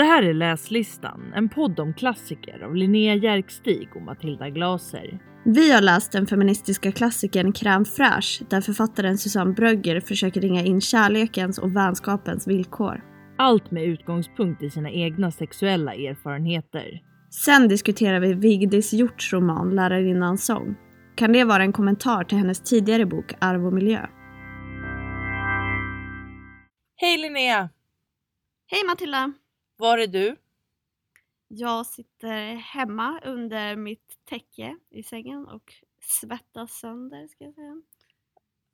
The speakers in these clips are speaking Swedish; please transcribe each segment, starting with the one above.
Det här är Läslistan, en podd om klassiker av Linnea Järkstig och Matilda Glaser. Vi har läst den feministiska klassikern Crème fraîche där författaren Susanne Brögger försöker ringa in kärlekens och vänskapens villkor. Allt med utgångspunkt i sina egna sexuella erfarenheter. Sen diskuterar vi Vigdis Hjorts roman Lärarinnans sång. Kan det vara en kommentar till hennes tidigare bok Arv och miljö? Hej Linnea! Hej Matilda! Var är du? Jag sitter hemma under mitt täcke i sängen och svettas sönder ska jag säga.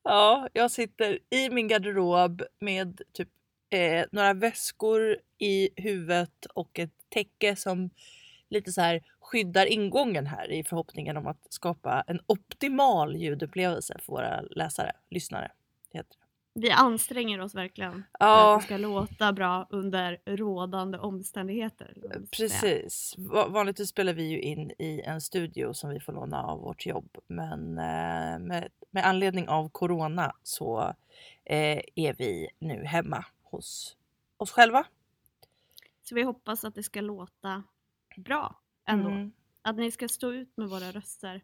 Ja, jag sitter i min garderob med typ eh, några väskor i huvudet och ett täcke som lite så här skyddar ingången här i förhoppningen om att skapa en optimal ljudupplevelse för våra läsare, lyssnare. Heter det. Vi anstränger oss verkligen för Ja. att det ska låta bra under rådande omständigheter. Precis. Va- Vanligtvis spelar vi ju in i en studio som vi får låna av vårt jobb. Men eh, med, med anledning av corona så eh, är vi nu hemma hos oss själva. Så vi hoppas att det ska låta bra ändå. Mm. Att ni ska stå ut med våra röster.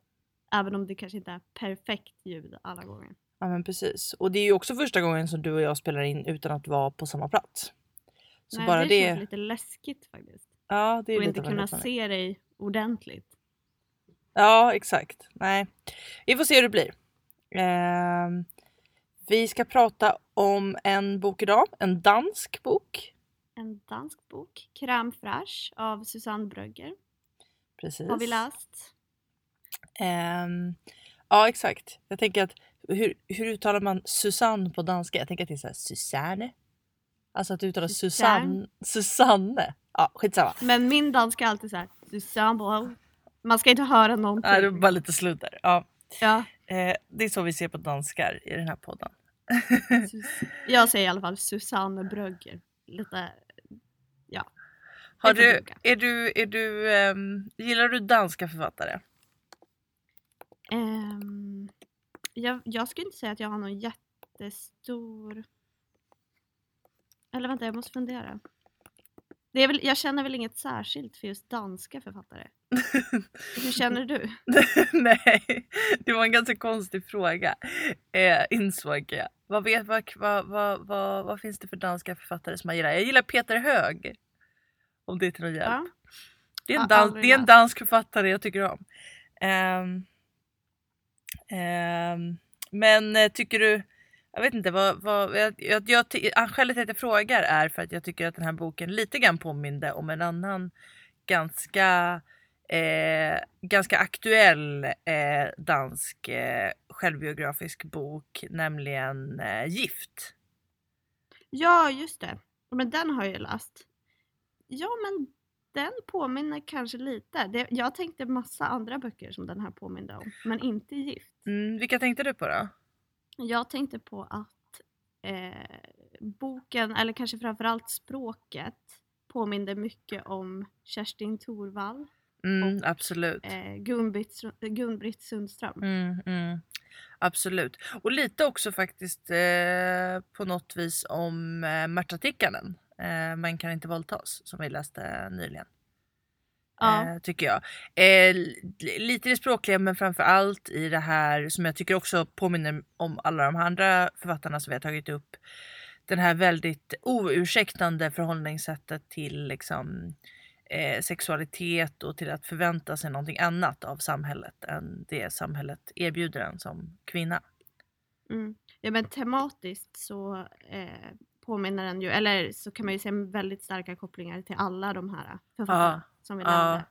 Även om det kanske inte är perfekt ljud alla gånger. Ja men precis. Och det är ju också första gången som du och jag spelar in utan att vara på samma plats. Så Nej, bara det, det. känns lite läskigt faktiskt. Ja, det är Och lite inte kunna se dig ordentligt. Ja, exakt. Nej, vi får se hur det blir. Ehm, vi ska prata om en bok idag, en dansk bok. En dansk bok, Crème fraîche av Susanne Brögger. Precis. Har vi läst. Ehm, ja, exakt. Jag tänker att hur, hur uttalar man Susanne på danska? Jag tänker att det är så här Susanne. Alltså att du uttalar Susanne. Susanne. Ja, skitsamma. Men min danska är alltid så här, Susanne. Man ska inte höra någonting. Nej, det var bara lite slut där. Ja, ja, eh, det är så vi ser på danskar i den här podden. Jag säger i alla fall Susanne Brögger. Lite, ja. Har du, är du, är du, ehm, gillar du danska författare? Ehm, jag, jag skulle inte säga att jag har någon jättestor... Eller vänta, jag måste fundera. Det är väl, jag känner väl inget särskilt för just danska författare. Hur känner du? Nej, det var en ganska konstig fråga. Eh, insåg jag. Vad, vet, vad, vad, vad, vad, vad finns det för danska författare som jag gillar? Jag gillar Peter Hög. Om det är till någon hjälp. Ja. Det, är en dans, det är en dansk författare jag tycker om. Ehm, Ehm, men eh, tycker du... Jag vet inte vad... vad jag, jag, jag, ah, skälet till att jag frågar är för att jag tycker att den här boken lite grann påminde om en annan ganska eh, ganska aktuell eh, dansk eh, självbiografisk bok, nämligen eh, Gift. ja, just det. Men den har jag ju läst. Ja, men den påminner kanske lite. Det, jag tänkte massa andra böcker som den här påminner om, men inte Gift. Mm, vilka tänkte du på då? Jag tänkte på att eh, boken, eller kanske framförallt språket, påminner mycket om Kerstin Thorvall, Mm, Och, absolut. eh, Gun-Britt Sundström. Mm, mm, absolut. Och lite också faktiskt eh, på något vis om eh, Märta Tikkanen. Eh, Man kan inte våldtas som vi läste nyligen. Ja. Eh, tycker jag. Eh, li- lite i det språkliga men framför allt i det här som jag tycker också påminner om alla de andra författarna som vi har tagit upp. Den här väldigt oursäktande förhållningssättet till liksom, eh, sexualitet och till att förvänta sig någonting annat av samhället än det samhället erbjuder en som kvinna. Mm. Ja men tematiskt så eh, påminner den ju, eller så kan man ju se väldigt starka kopplingar till alla de här författarna som vi nämnde.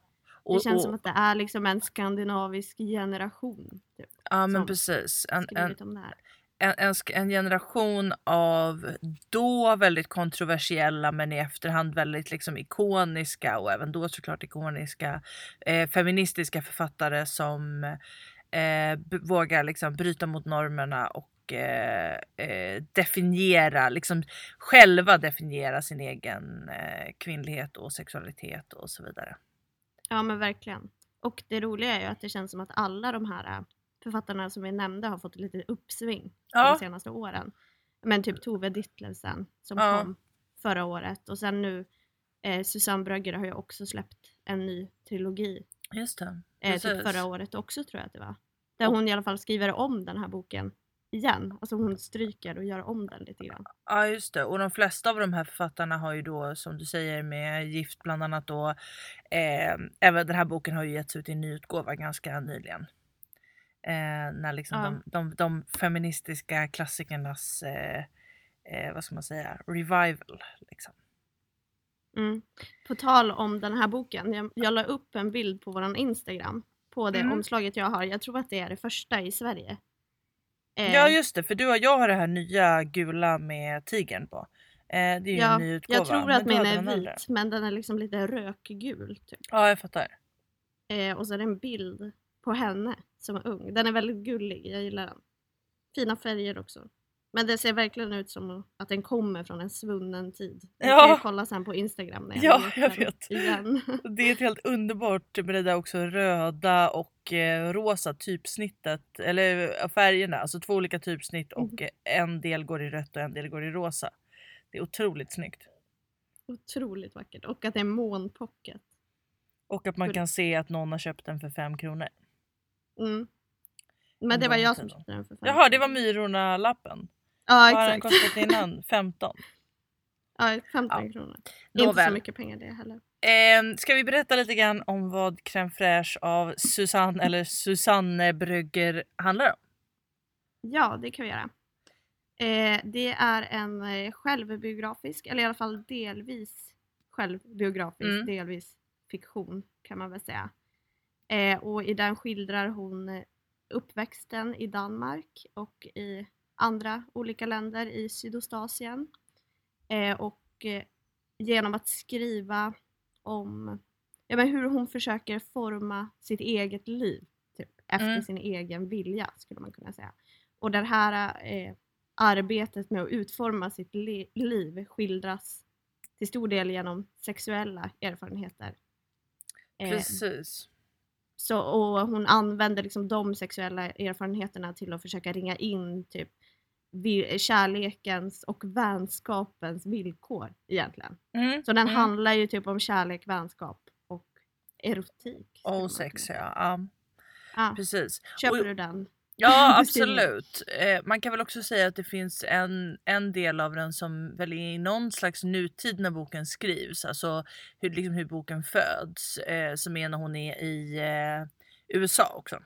Det Och, känns och, som att det är liksom en skandinavisk generation. Typ, ja men precis. En, en, det en, en, generation av då väldigt kontroversiella men i efterhand väldigt liksom ikoniska och även då såklart ikoniska eh, feministiska författare som eh, vågar liksom bryta mot normerna och eh, eh, definiera, liksom själva definiera sin egen eh, kvinnlighet och sexualitet och så vidare. Ja men verkligen. Och det roliga är ju att det känns som att alla de här författarna som vi nämnde har fått ett litet uppsving Ja. de senaste åren. Men typ Tove Ditlevsen som Ja. kom förra året och sen nu eh, Susanne Brögger har ju också släppt en ny trilogi Just det. eh, typ förra året också tror jag att det var. Där hon i alla fall skriver om den här boken igen. Alltså hon stryker och gör om den lite grann. Ja just det och de flesta av de här författarna har ju då som du säger med Gift bland annat då eh, även den här boken har ju getts ut i en nyutgåva ganska nyligen. Eh, när liksom Ja. de, de, de feministiska klassikernas eh, eh, vad ska man säga revival. Liksom. Mm. På tal om den här boken, jag, jag la upp en bild på våran Instagram på det Mm. omslaget jag har. Jag tror att det är det första i Sverige. Eh, Ja just det för du och jag har det här nya gula med tigern på. Eh, det är ju Ja, en ny utgåva. jag tror att min är vit äldre. men den är liksom lite rökgul. Typ. Ja jag fattar. Eh, och så är det en bild på henne som är ung. Den är väldigt gullig, jag gillar den. Fina färger också. Men det ser verkligen ut som att den kommer från en svunnen tid. Jag Ja. kan kolla sen på Instagram när jag Ja, jag vet. igen. Det är ett helt underbart med det där också röda och eh, rosa typsnittet. Eller eh, färgerna, alltså två olika typsnitt och Mhm. eh, en del går i rött och en del går i rosa. Det är otroligt snyggt. Otroligt vackert. Och att det är månpocket. Och att man kan se att någon har köpt den för fem kronor. Mm. Men det var jag som köpte den för fem Jaha, det var. Myrorna-lappen. Ja Vad har den exakt. kostat innan? 15. Ja, 15 Ja. kronor. Inte så Nåväl. mycket pengar det heller. Eh, ska vi berätta lite grann om vad crème fraîche av Susanne eller Susanne Brögger handlar om? Ja, det kan vi göra. Eh, det är en eh, självbiografisk, eller i alla fall delvis självbiografisk, Mm. delvis fiktion kan man väl säga. Eh, och i den skildrar hon uppväxten i Danmark och i andra olika länder i Sydostasien. Eh, och eh, genom att skriva om ja, men hur hon försöker forma sitt eget liv typ, efter Mm. sin egen vilja skulle man kunna säga. Och det här eh, arbetet med att utforma sitt li- liv skildras till stor del genom sexuella erfarenheter. Eh, Precis. så, och hon använder liksom de sexuella erfarenheterna till att försöka ringa in typ kärlekens och vänskapens villkor egentligen. Mm. Så den mm. handlar ju typ om kärlek, vänskap och erotik. Och sex ja. ja. Ja, Precis. köper Och- du den? Ja absolut. Eh, man kan väl också säga att det finns en, en del av den som väl är i någon slags nutid när boken skrivs. Alltså hur, liksom hur boken föds. Eh, som är när hon är i eh, USA också.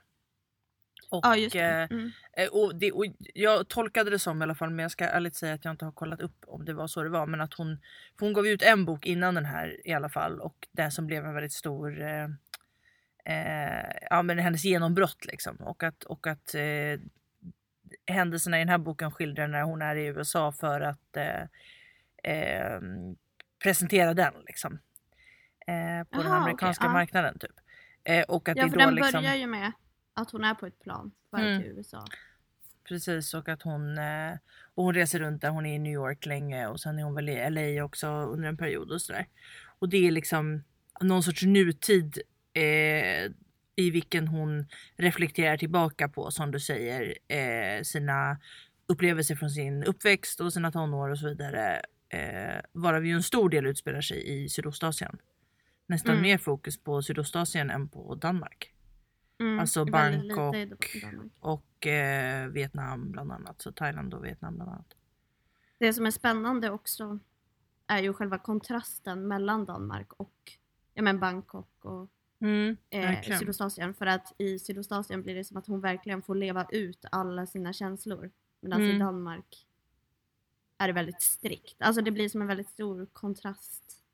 Och, Ja, just det. eh, Mm. Eh, Och det, och jag tolkade det som i alla fall, men jag ska ärligt säga att jag inte har kollat upp om det var så det var. Men att hon, hon gav ut en bok innan den här i alla fall och det som blev en väldigt stor eh, eh, ja, men hennes genombrott liksom. Och att, och att eh, händelserna i den här boken skildrar när hon är i USA för att presentera den liksom. På den Jaha, amerikanska ja. marknaden typ. Och att Ja, det för då den liksom... börjar ju med att hon är på ett plan på väg Mm. till USA. Precis och att hon, eh, och hon reser runt där. Hon är i New York länge och sen är hon väl i LA också under en period och sådär. Och det är liksom någon sorts nutid eh, i vilken hon reflekterar tillbaka på som du säger eh, sina upplevelser från sin uppväxt och sina tonår och så vidare. Eh, varav ju en stor del utspelar sig i Sydostasien. Nästan Mm. mer fokus på Sydostasien än på Danmark. Mm, Alltså Bangkok. i. Och eh, Vietnam bland annat. Så Thailand och Vietnam bland annat. Det som är spännande också är ju själva kontrasten mellan Danmark och ja, men Bangkok och Mm, eh. Sydostasien. För att i Sydostasien blir det som att hon verkligen får leva ut alla sina känslor. Medan i Mm. Danmark är det väldigt strikt. Alltså det blir som en väldigt stor kontrast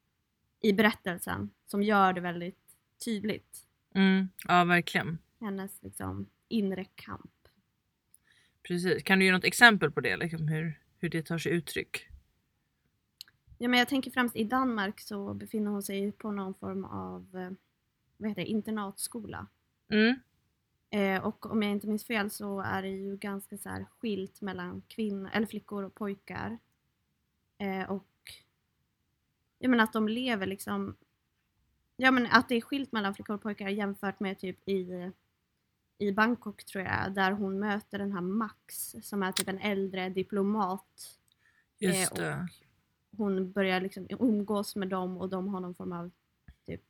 i berättelsen som gör det väldigt tydligt. Mm, ja verkligen. Hennes liksom inre kamp. Precis. Kan du ge något exempel på det? Liksom hur, hur det tar sig uttryck? Ja, men jag tänker främst i Danmark så befinner hon sig på någon form av eh, vad heter det, internatskola. Mm, Eh, och om jag inte minns fel så är det ju ganska så här skilt mellan kvinnor, eller flickor och pojkar. Eh, och jag menar att de lever liksom Ja men att det är skilt mellan flickor och pojkar jämfört med typ i i Bangkok tror jag, där hon möter den här Max som är typ en äldre diplomat just Eh, det. hon börjar liksom umgås med dem och de har någon form av typ,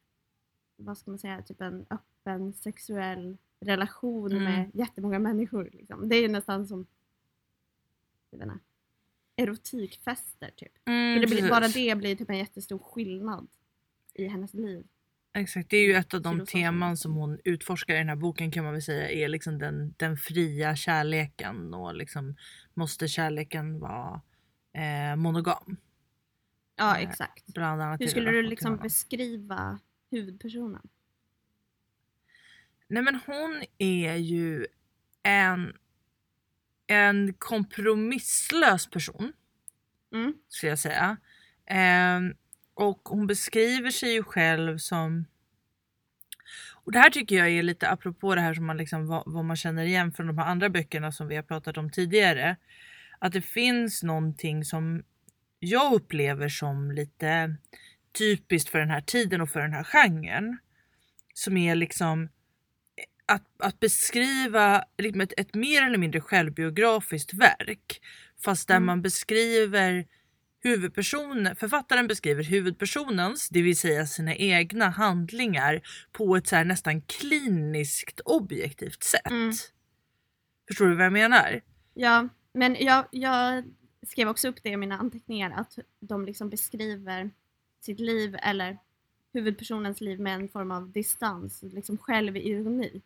vad ska man säga, typ en öppen sexuell relation Mm. med jättemånga människor. Liksom. Det är nästan som jag vet inte, erotikfester typ. Mm, det blir, precis. bara det blir typ en jättestor skillnad i hennes liv. Exakt, det är ju ett av de teman som hon utforskar i den här boken kan man väl säga är liksom den, den fria kärleken och liksom måste kärleken vara eh, monogam. Ja Eh, exakt. Bland annat Hur skulle du liksom beskriva huvudpersonen? Nej men hon är ju en, en kompromisslös person Mm. skulle jag säga. Ehm, och hon beskriver sig ju själv som och det här tycker jag är lite apropå det här som man liksom, vad, vad man känner igen från de här andra böckerna som vi har pratat om tidigare. Att det finns någonting som jag upplever som lite typiskt för den här tiden och för den här genren. Som är liksom att, att beskriva liksom ett, ett mer eller mindre självbiografiskt verk. Fast där Mm. man beskriver huvudpersonen, författaren beskriver huvudpersonens, det vill säga sina egna handlingar på ett så här nästan kliniskt objektivt sätt. Mm. Förstår du vad jag menar? Ja, men jag, jag skrev också upp det i mina anteckningar att de liksom beskriver sitt liv eller huvudpersonens liv med en form av distans, liksom självironi.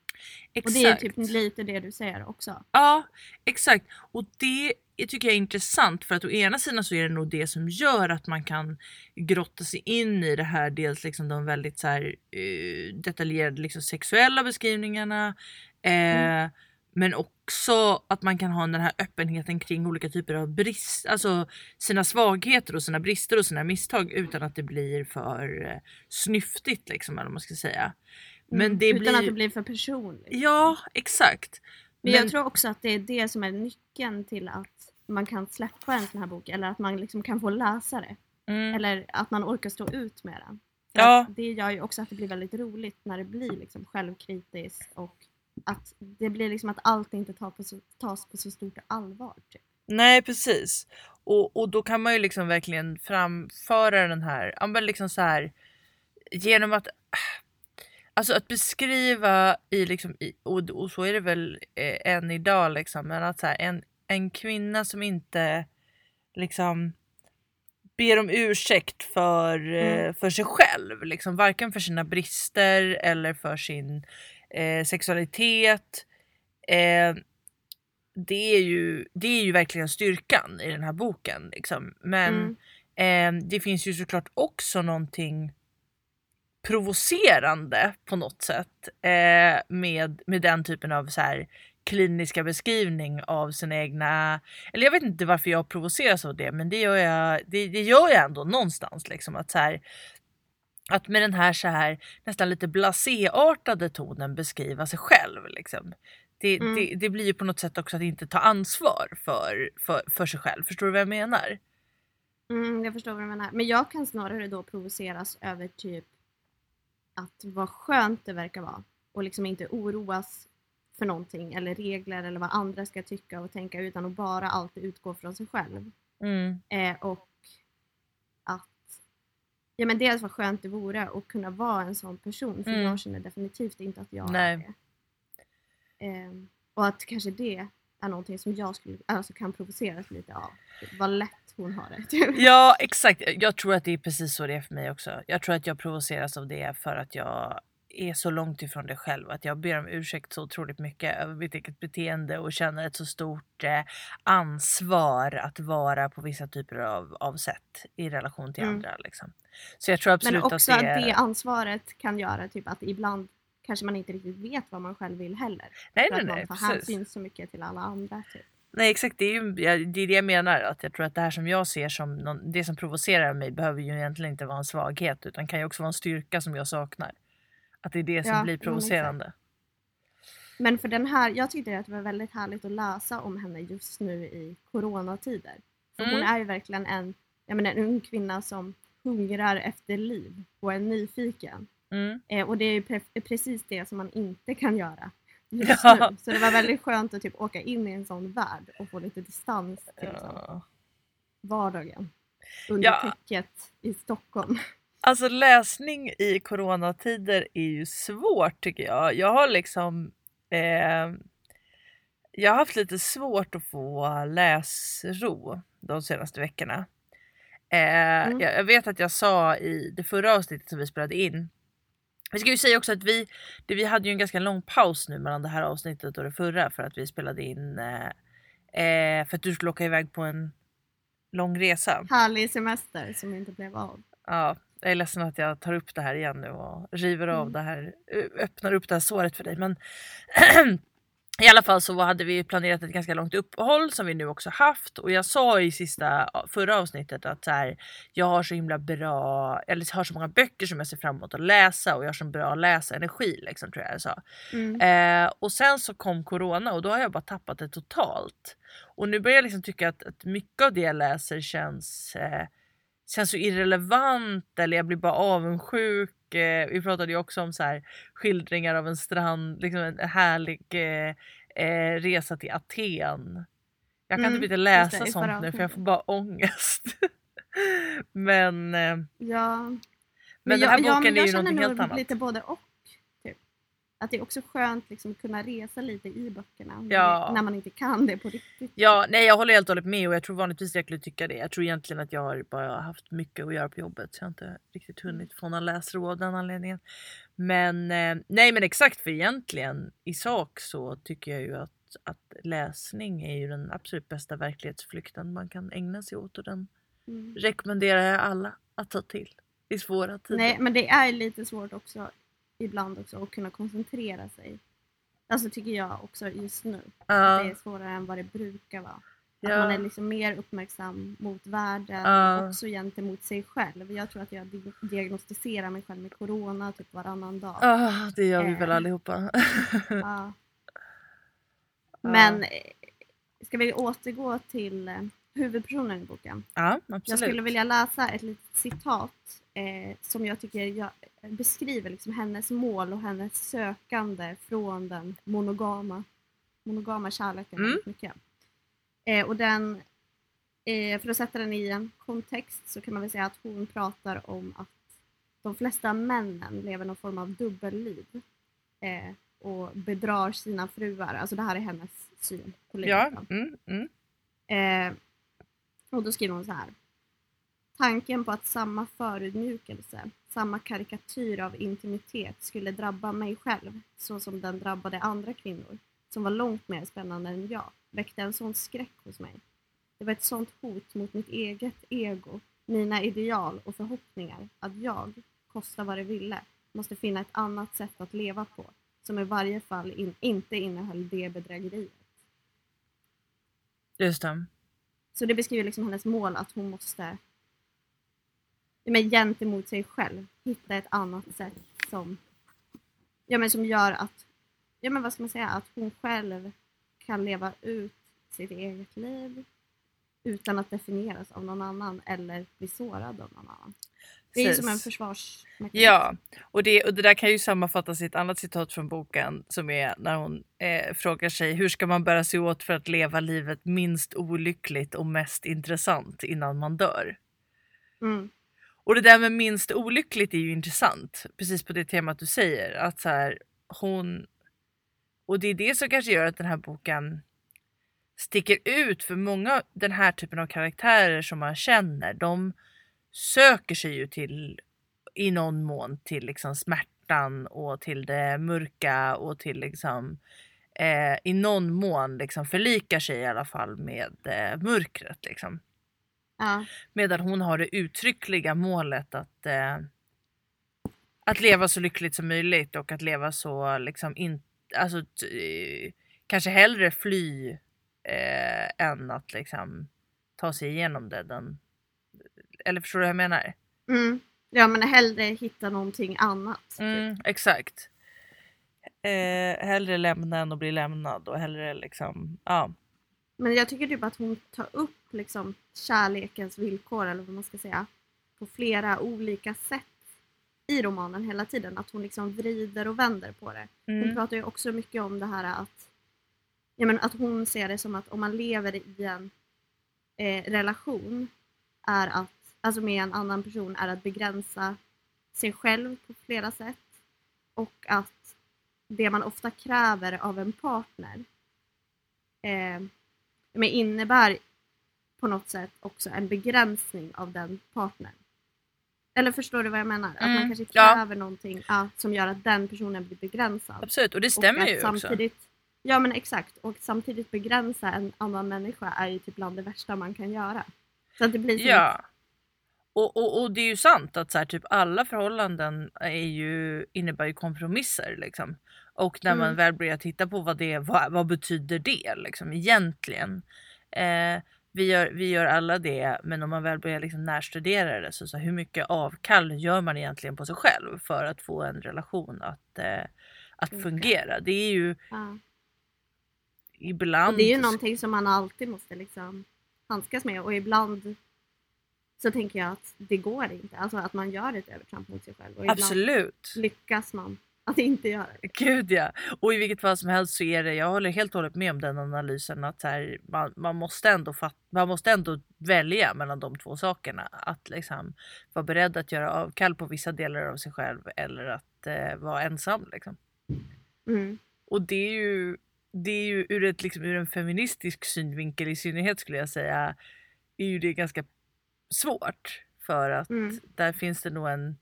Och det är typ lite det du säger också. Ja, exakt. Och det tycker jag är intressant för att å ena sidan så är det nog det som gör att man kan grotta sig in i det här. Dels liksom de väldigt så här, eh, detaljerade liksom sexuella beskrivningarna. Eh, Mm. Men också att man kan ha den här öppenheten kring olika typer av brist, alltså sina svagheter och sina brister och sina misstag utan att det blir för eh, snyftigt liksom eller vad man ska säga. Men Mm, det Utan blir... att det blir för personligt. Ja, exakt. Men, jag tror också att det är det som är nyckeln till att man kan släppa en sån här bok eller att man liksom kan få läsa det. Mm. Eller att man orkar stå ut med den. Ja. det gör ju också att det blir väldigt roligt när det blir liksom självkritiskt och att det blir liksom att allt inte tas på så, tas på så stort allvar. Typ. Nej precis. Och, och då kan man ju liksom verkligen framföra den här, ja men liksom så här genom att Alltså att beskriva i liksom, i, och, och så är det väl eh, än idag liksom, men att så här, en, en kvinna som inte liksom ber om ursäkt för, eh, Mm. för sig själv, liksom, varken för sina brister eller för sin eh, sexualitet. Eh, det, är ju, det är ju verkligen styrkan i den här boken. Liksom. Men Mm. eh, det finns ju såklart också någonting provocerande på något sätt eh, med, med den typen av så här kliniska beskrivning av sina egna, eller jag vet inte varför jag provoceras av det men det gör jag, det, det gör jag ändå någonstans liksom att så här att med den här så här nästan lite blaséartade tonen beskriva sig själv liksom. Det, Mm. det, det blir ju på något sätt också att inte ta ansvar för, för, för sig själv. Förstår du vad jag menar? Mm, jag förstår vad du menar. Men jag kan snarare då provoceras över typ att vad skönt det verkar vara och liksom inte oroas för någonting eller regler eller vad andra ska tycka och tänka utan att bara alltid utgå från sig själv. Mm. Eh, och att ja men dels vad skönt det vore att kunna vara en sån person för Mm. jag känner definitivt inte att jag Nej. är det. Eh, och att kanske det är någonting som jag skulle, alltså kan provoceras lite av. Vad lätt hon har det. Typ. Ja exakt, jag tror att det är precis så det är för mig också. Jag tror att jag provoceras av det för att jag är så långt ifrån det själv. Att jag ber om ursäkt så otroligt mycket över mitt eget beteende och känner ett så stort eh, ansvar att vara på vissa typer av, av sätt i relation till Mm. andra. Liksom. Så jag tror absolut Men också att att det, det ansvaret kan göra typ att ibland kanske man inte riktigt vet vad man själv vill heller. Nej För nej att nej. man tar Precis. hänsyn så mycket till alla andra. Typ. Nej exakt, det är ju det, är det jag menar. Att jag tror att det här som jag ser som någon, det som provocerar mig behöver ju egentligen inte vara en svaghet utan kan ju också vara en styrka som jag saknar. Att det är det som Ja, blir men provocerande. Men för den här, jag tyckte att det var väldigt härligt att läsa om henne just nu i coronatider. För hon Mm. är ju verkligen en, jag menar, en ung kvinna som hungrar efter liv och är nyfiken. Mm. Eh, och det är pre- precis det som man inte kan göra just Ja. nu. Så det var väldigt skönt att typ åka in i en sån värld och få lite distans till liksom, Ja. vardagen. under Ja. täcket i Stockholm. Alltså läsning i coronatider är ju svårt tycker jag. Jag har liksom eh, Jag har haft lite svårt att få läsro de senaste veckorna. Eh, Mm. jag, jag vet att jag sa i det förra avsnittet som vi spelade in. Vi ska ju säga också att vi, det, vi hade ju en ganska lång paus nu mellan det här avsnittet och det förra för att vi spelade in eh, eh, för att du skulle åka iväg på en lång resa. Härlig semester som inte blev av. Ja, jag är ledsen att jag tar upp det här igen nu och river av Mm. det här, öppnar upp det här såret för dig. Men i alla fall så hade vi planerat ett ganska långt uppehåll som vi nu också haft och jag sa i sista förra avsnittet att så här, jag har så himla bra, eller har så många böcker som jag ser fram emot att läsa och jag har så bra läsarenergi liksom tror jag jag sa. Mm. Eh, och sen så kom corona och då har jag bara tappat det totalt. Och nu börjar jag liksom tycka att, att mycket av det jag läser känns, eh, känns så irrelevant eller jag blir bara avundsjuk. Eh, vi pratade ju också om så här, skildringar av en strand, liksom en härlig eh, eh, resa till Aten. Jag kan Mm, inte läsa det, sånt nu för jag får bara ångest. men eh, Ja. men den här jag, ja, boken men är jag ju känner någonting helt annat. lite både och. Att det är också skönt liksom, att kunna resa lite i böckerna Ja. när man inte kan det på riktigt. Ja, nej jag håller helt och hållet med och jag tror vanligtvis jag skulle tycka det. Jag tror egentligen att jag har bara haft mycket att göra på jobbet så jag har inte riktigt hunnit få någon läsro av den anledningen. Men eh, nej men exakt för egentligen i sak så tycker jag ju att, att läsning är ju den absolut bästa verklighetsflykten man kan ägna sig åt och den Mm. rekommenderar jag alla att ta till i svåra tider. Nej, men det är lite svårt också ibland också att kunna koncentrera sig. Alltså tycker jag också just nu. Ja, Att det är svårare än vad det brukar vara. Att ja. man är liksom mer uppmärksam mot världen Ja. och också gentemot sig själv. Jag tror att jag di- diagnostiserar mig själv med corona typ varannan dag. Ah, det gör vi väl Eh. allihopa. Ja. Men eh, ska vi återgå till eh, huvudpersonen i boken? ja, absolut. Jag skulle vilja läsa ett litet citat eh, som jag tycker jag, beskriver liksom hennes mål och hennes sökande från den monogama, monogama kärleken Mm. mycket. Eh, och den, eh, för att sätta den i en kontext så kan man väl säga att hon pratar om att de flesta männen lever någon form av dubbelliv eh, och bedrar sina fruar. Alltså det här är hennes syn på livet. Ja, mm, mm. Eh, och då skriver hon så här. Tanken på att samma förödmjukelse, samma karikatyr av intimitet skulle drabba mig själv så som den drabbade andra kvinnor, som var långt mer spännande än jag, väckte en sån skräck hos mig. Det var ett sånt hot mot mitt eget ego, mina ideal och förhoppningar att jag, kosta vad det ville, måste finna ett annat sätt att leva på, som i varje fall in, inte innehöll det bedrägeriet. Just det. Så det beskriver liksom hennes mål att hon måste men gentemot sig själv hitta ett annat sätt som, ja, men som gör att, ja, men vad ska man säga, att hon själv kan leva ut sitt eget liv utan att definieras av någon annan eller bli sårad av någon annan. Det är ju som en försvarsmekanism. Ja, och det, och det där kan ju sammanfattas i ett annat citat från boken som är när hon eh, frågar sig hur ska man bära sig åt för att leva livet minst olyckligt och mest intressant innan man dör. Mm. Och det där med minst olyckligt är ju intressant, precis på det temat du säger. Att så här, hon... Och det är det som kanske gör att den här boken sticker ut för många den här typen av karaktärer som man känner. De söker sig ju till i någon mån till liksom smärtan och till det mörka och till liksom eh, i någon mån liksom förlikar sig i alla fall med eh, mörkret liksom. Ja. Medan hon har det uttryckliga målet att, eh, att leva så lyckligt som möjligt och att leva så liksom in, alltså, eh, kanske hellre fly eh, än att liksom ta sig igenom det. Den, eller förstår du vad jag menar? Mm. ja, men hellre hitta någonting annat. typ. Mm, exakt. Eh, hellre lämna än att bli lämnad och hellre liksom, ja. Men jag tycker typ att hon tar upp liksom kärlekens villkor eller vad man ska säga på flera olika sätt i romanen hela tiden. Att hon liksom vrider och vänder på det. Hon Mm, pratar ju också mycket om det här att, ja, men att hon ser det som att om man lever i en eh, relation är att, alltså med en annan person, är att begränsa sig själv på flera sätt och att det man ofta kräver av en partner eh, men innebär på något sätt också en begränsning av den partnern. Eller förstår du vad jag menar? Att man Mm, kanske ja. kräver någonting ja, som gör att den personen blir begränsad. Absolut, och det Och stämmer att ju också. samtidigt, Ja men exakt, och samtidigt begränsa en annan människa är ju typ bland det värsta man kan göra. Så att det blir som Ja. Och, och, och det är ju sant att så här, typ alla förhållanden är ju, innebär ju kompromisser. Liksom. Och när man Mm. väl börjar titta på vad det vad, vad betyder det liksom, egentligen. Eh, vi, gör, vi gör alla det men om man väl börjar liksom närstudera det så, så här, hur mycket avkall gör man egentligen på sig själv för att få en relation att, eh, att fungera. Det är ju ja. ibland... Och det är ju någonting som man alltid måste liksom handskas med och ibland så tänker jag att det går inte. Alltså att man gör ett övertramp mot sig själv och Absolut. lyckas man att inte göra det. Gud ja. Och i vilket fall som helst så är det, jag håller helt och hållet med om den analysen att här, man, man, måste ändå fat, man måste ändå välja mellan de två sakerna. Att liksom vara beredd att göra avkall på vissa delar av sig själv eller att eh, vara ensam. Liksom. Mm. Och det är ju, det är ju ur, ett, liksom, ur en feministisk synvinkel i synnerhet skulle jag säga, är ju det ganska svårt. För att Mm. där finns det nog en,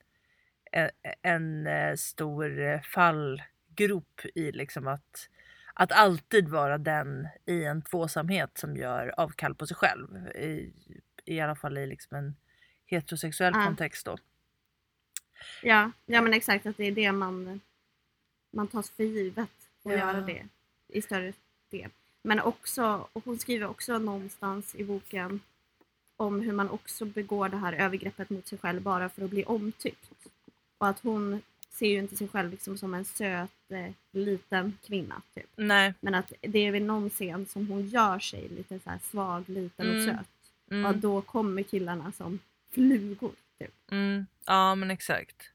en, en eh, stor eh, fallgrop i liksom att, att alltid vara den i en tvåsamhet som gör avkall på sig själv. I, i alla fall i liksom en heterosexuell Ja. kontext då. Ja, ja men exakt att det är det man, man tas för givet att Ja. göra det i större del. Men också, och hon skriver också någonstans i boken om hur man också begår det här övergreppet mot sig själv bara för att bli omtyckt. Och att hon ser ju inte sig själv liksom som en söt eh, liten kvinna typ. Nej. Men att det är vid någon scen som hon gör sig lite så svag, liten och Mm. söt. Och Mm, att då kommer killarna som flugor. Typ. mm, ja men exakt.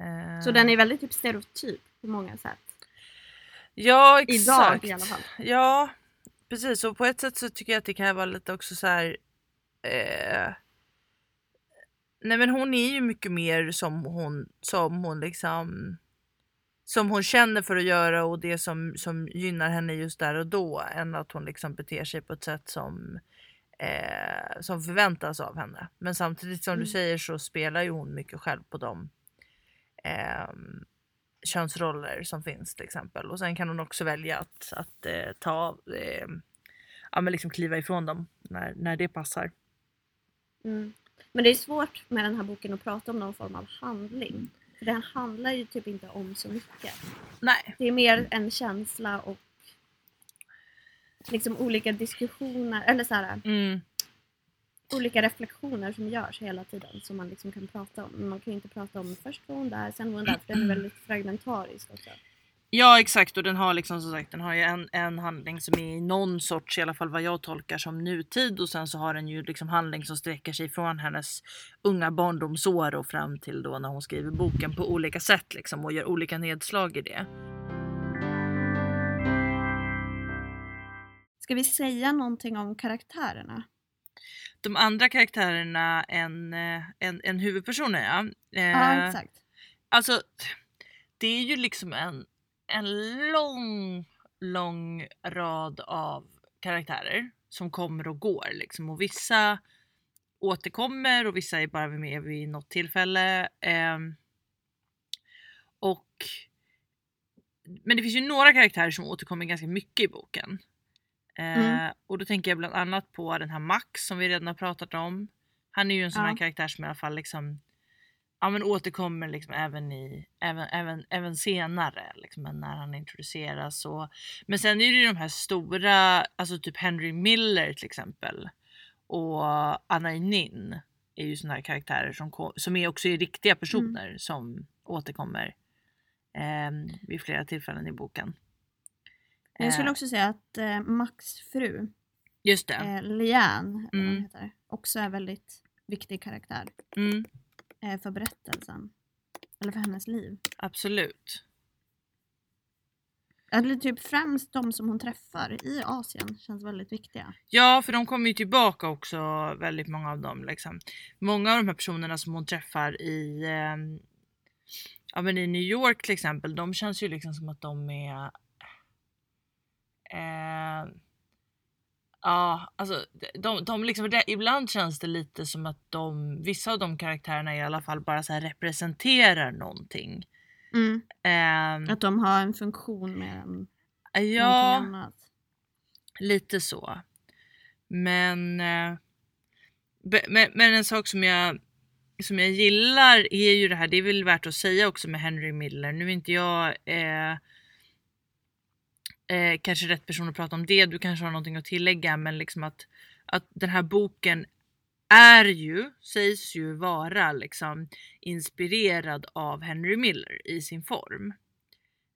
Eh, Så den är väldigt typ stereotyp på många sätt. Ja exakt. Idag i alla fall. Ja precis och på ett sätt så tycker jag att det kan vara lite också så här. Eh, nej men hon är ju mycket mer som hon, som hon liksom som hon känner för att göra och det som, som gynnar henne just där och då än att hon liksom beter sig på ett sätt som eh, som förväntas av henne. Men samtidigt som du Mm. säger så spelar ju hon mycket själv på de eh, könsroller som finns till exempel. Och sen kan hon också välja att, att eh, ta, eh, ja men liksom kliva ifrån dem när, när det passar. Mm. Men det är svårt med den här boken att prata om någon form av handling. För den handlar ju typ inte om så mycket. Nej. Det är mer en känsla och liksom olika diskussioner, eller så här, Mm. Olika reflektioner som görs hela tiden som man liksom kan prata om. Men man kan inte prata om först var hon där, sen var hon där, för den är väldigt fragmentarisk också. Ja exakt och den har liksom som sagt den har ju en, en handling som är i någon sorts, i alla fall vad jag tolkar som nutid och sen så har den ju liksom handling som sträcker sig från hennes unga barndomsår och fram till då när hon skriver boken på olika sätt liksom och gör olika nedslag i det. Ska vi säga någonting om karaktärerna? De andra karaktärerna än, eh, en, en huvudpersonen ja. Eh, Ja, exakt. Alltså, det är ju liksom en, en lång, lång rad av karaktärer som kommer och går liksom och vissa återkommer och vissa är bara med vid något tillfälle. ehm, och men det finns ju några karaktärer som återkommer ganska mycket i boken. Eh, Mm. Och då tänker jag bland annat på den här Max som vi redan har pratat om. Han är ju en sån här Ja. karaktär som i alla fall liksom ja, men återkommer liksom även, i, även, även, även senare liksom, när han introduceras. Och, men sen är det ju de här stora, alltså typ Henry Miller till exempel och Anna Nin är ju såna här karaktärer som, som är också är riktiga personer som återkommer eh, vid flera tillfällen i boken. Jag skulle Eh, också säga att eh, Max fru, Just det. eh, Liane, eller vad hon Mm. heter, också är väldigt viktig karaktär Mm, eh, för berättelsen. Eller för hennes liv. absolut. eller typ främst de som hon träffar i Asien känns väldigt viktiga. Ja, för de kommer ju tillbaka också väldigt många av dem. Liksom. Många av de här personerna som hon träffar i, eh, ja, men i New York till exempel, de känns ju liksom som att de är eh, Ja, alltså de, de liksom, det, ibland känns det lite som att de, vissa av de karaktärerna i alla fall bara så representerar någonting. Mm. Eh, Att de har en funktion mer än ja, annat. lite så. Men, eh, be- men, men en sak som jag, som jag gillar är ju det här, det är väl värt att säga också med Henry Miller. Nu är inte jag eh, eh, kanske rätt person att prata om det, du kanske har någonting att tillägga, men liksom att, att den här boken är ju, sägs ju vara liksom inspirerad av Henry Miller i sin form.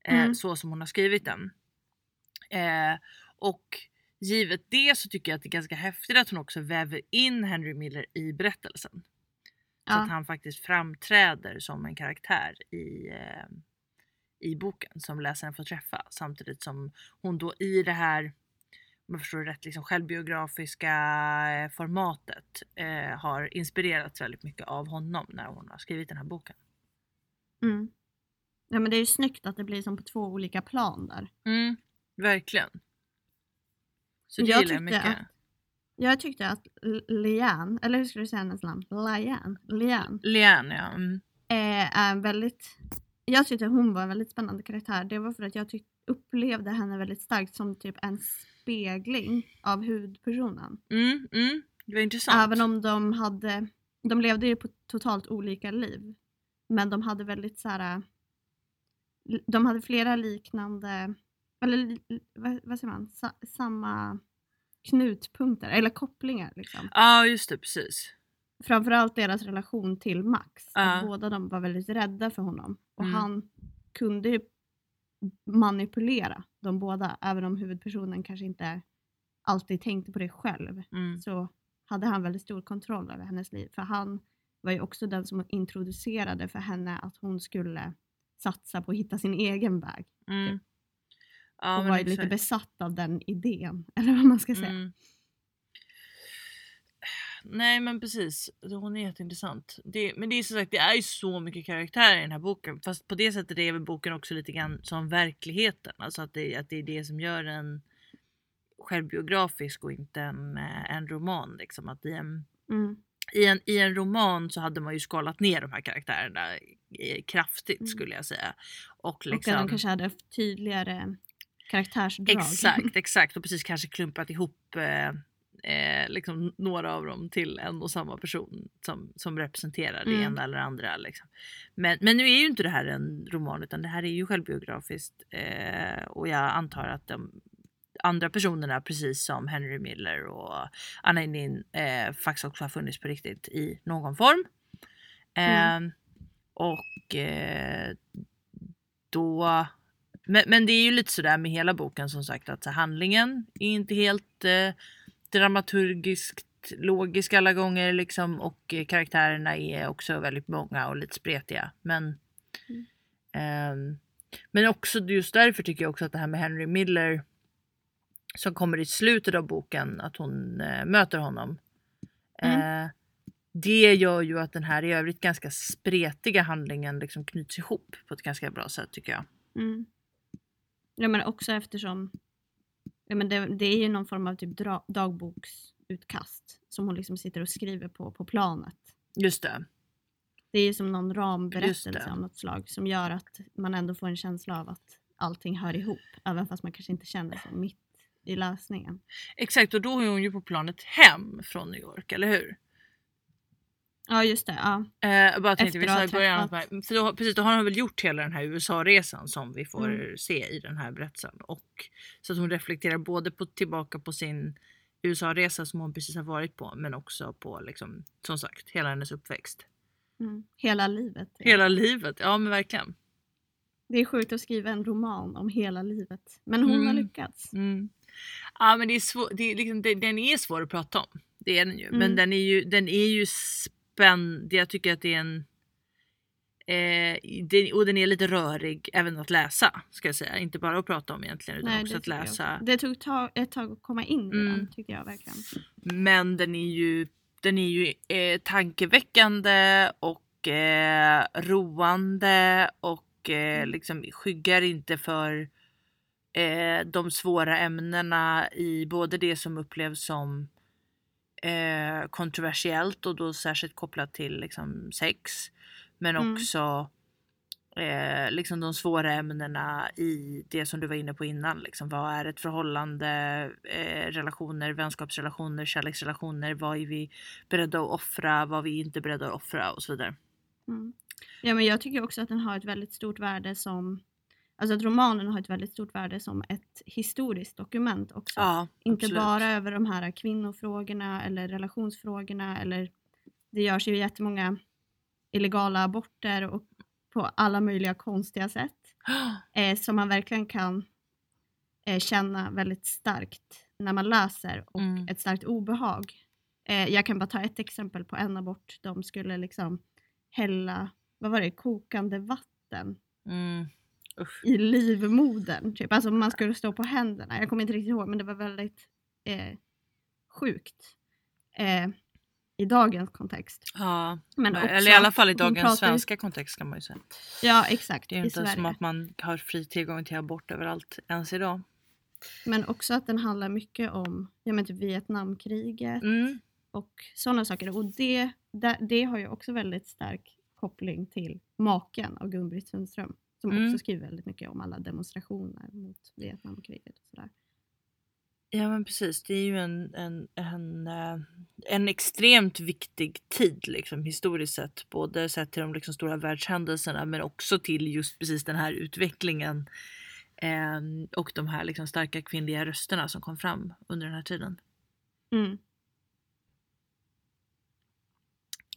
Eh, Mm. Så som hon har skrivit den. Eh, och givet det så tycker jag att det är ganska häftigt att hon också väver in Henry Miller i berättelsen. Så Ja. att han faktiskt framträder som en karaktär i, eh, i boken som läsaren får träffa. Samtidigt som hon då i det här om jag förstår det rätt, liksom självbiografiska eh, formatet eh, har inspirerats väldigt mycket av honom när hon har skrivit den här boken. Mm. Ja men det är ju snyggt att det blir som på två olika plan där. Mm, verkligen. Så det Jag gillar jag mycket. att- Jag tyckte att Lian, eller hur ska du säga hennes namn? Lian? Lian Lian ja. Mm. eh, är en väldigt... Jag tyckte hon var en väldigt spännande karaktär. Det var för att jag tyck, upplevde henne väldigt starkt som typ en spegling av huvudpersonen. Mm, mm. Det var intressant. Även om de hade... De levde ju på totalt olika liv. Men de hade väldigt så här... De hade flera liknande... Eller vad, vad säger man? Sa, samma knutpunkter, eller kopplingar liksom. Ja just det, precis. Framförallt deras relation till Max. Att båda de var väldigt rädda för honom. Och Mm. han kunde ju manipulera de båda. Även om huvudpersonen kanske inte alltid tänkte på det själv. Mm. Så hade han väldigt stor kontroll över hennes liv. För han var ju också den som introducerade för henne att hon skulle satsa på att hitta sin egen väg. Mm. Ja, och men var ju lite besatt av den idén. Eller vad man ska säga. Nej men precis, hon är jätteintressant. Det, men det är som sagt, det är ju så mycket karaktärer i den här boken. Fast på det sättet är väl boken också lite grann som verkligheten. Alltså att det, att det är det som gör den självbiografisk och inte en, eh, en roman. Liksom. Att i, en, Mm. i, en, I en roman så hade man ju skalat ner de här karaktärerna eh, kraftigt Mm. skulle jag säga. Och Och liksom, den kanske hade tydligare karaktärsdrag. Exakt, exakt. Och precis kanske klumpat ihop eh, eh, liksom några av dem till en och samma person som, som representerar det Mm. ena eller andra. Liksom. Men, men nu är ju inte det här en roman utan det här är ju självbiografiskt eh, och jag antar att de andra personerna precis som Henry Miller och Anna Nin eh, faktiskt också har funnits på riktigt i någon form. Mm. Eh, och eh, då men, men det är ju lite sådär med hela boken som sagt att så, handlingen är inte helt eh, dramaturgiskt logisk alla gånger liksom och eh, karaktärerna är också väldigt många och lite spretiga. Men, Mm. ehm, men också just därför tycker jag också att det här med Henry Miller som kommer i slutet av boken att hon eh, möter honom. Mm. Eh, det gör ju att den här i övrigt ganska spretiga handlingen liksom knyts ihop på ett ganska bra sätt tycker jag. Mm. Ja men också eftersom ja, men det, det är ju någon form av typ dra, dagboksutkast som hon liksom sitter och skriver på på planet. Just det. Det är ju som någon ramberättelse av något slag som gör att man ändå får en känsla av att allting hör ihop. Även fast man kanske inte känner så mitt i läsningen. Exakt och då är hon ju på planet hem från New York, eller hur? Ja just det, ja. Eh, jag bara tänkte Efter vi träffat- man- för då, precis, då har hon väl gjort hela den här USA-resan som vi får Mm. se i den här berättelsen. Och, så att hon reflekterar både på, tillbaka på sin USA-resa som hon precis har varit på men också på liksom, som sagt hela hennes uppväxt. Mm. Hela livet. ja. Hela livet, ja men verkligen. Det är sjukt att skriva en roman om hela livet. Men hon har Mm. lyckats. Mm. Ja men det är svår, det är liksom, det, den är svår att prata om. Det är den ju. Men Mm. den är ju, den är ju spänd. Jag tycker att det är en Eh, det, och den är lite rörig även att läsa ska jag säga. Inte bara att prata om egentligen utan Nej, också att jag läsa. också. Det tog ta- ett tag att komma in i Mm. den tycker jag verkligen. Men den är ju, den är ju eh, tankeväckande och eh, roande och eh, Mm. liksom skyggar inte för eh, de svåra ämnena i både det som upplevs som eh, kontroversiellt och då särskilt kopplat till liksom, sex. Men Mm. också eh, liksom de svåra ämnena i det som du var inne på innan. Liksom, vad är ett förhållande, eh, relationer, vänskapsrelationer, kärleksrelationer? Vad är vi beredda att offra? Vad är vi inte beredda att offra? Och så vidare. Mm. Ja men jag tycker också att den har ett väldigt stort värde som Alltså att romanen har ett väldigt stort värde som ett historiskt dokument också. Ja, Inte absolut. bara över de här kvinnofrågorna eller relationsfrågorna eller det görs ju jättemånga illegala aborter och på alla möjliga konstiga sätt eh, som man verkligen kan eh, känna väldigt starkt när man läser och Mm. ett starkt obehag. Eh, jag kan bara ta ett exempel på en abort. De skulle liksom hälla, vad var det, kokande vatten Mm. Usch. i livmodern. Typ. Alltså man skulle stå på händerna. Jag kommer inte riktigt ihåg men det var väldigt eh, sjukt. Eh, I dagens kontext. Ja, Men också, eller i alla fall i dagens svenska kontext kan man ju säga. Ja exakt, Det är ju inte som att man har fri tillgång till abort överallt ens idag. Men också att den handlar mycket om ja, men typ Vietnamkriget Mm. och sådana saker. Och det, det, det har ju också väldigt stark koppling till maken av Gun-Britt Sundström. Som Mm. också skriver väldigt mycket om alla demonstrationer mot Vietnamkriget. Och sådär. Ja men precis, det är ju en, en, en, eh, en extremt viktig tid liksom, historiskt sett. Både sett till de liksom, stora världshändelserna men också till just precis den här utvecklingen. Eh, och de här liksom, starka kvinnliga rösterna som kom fram under den här tiden. Mm.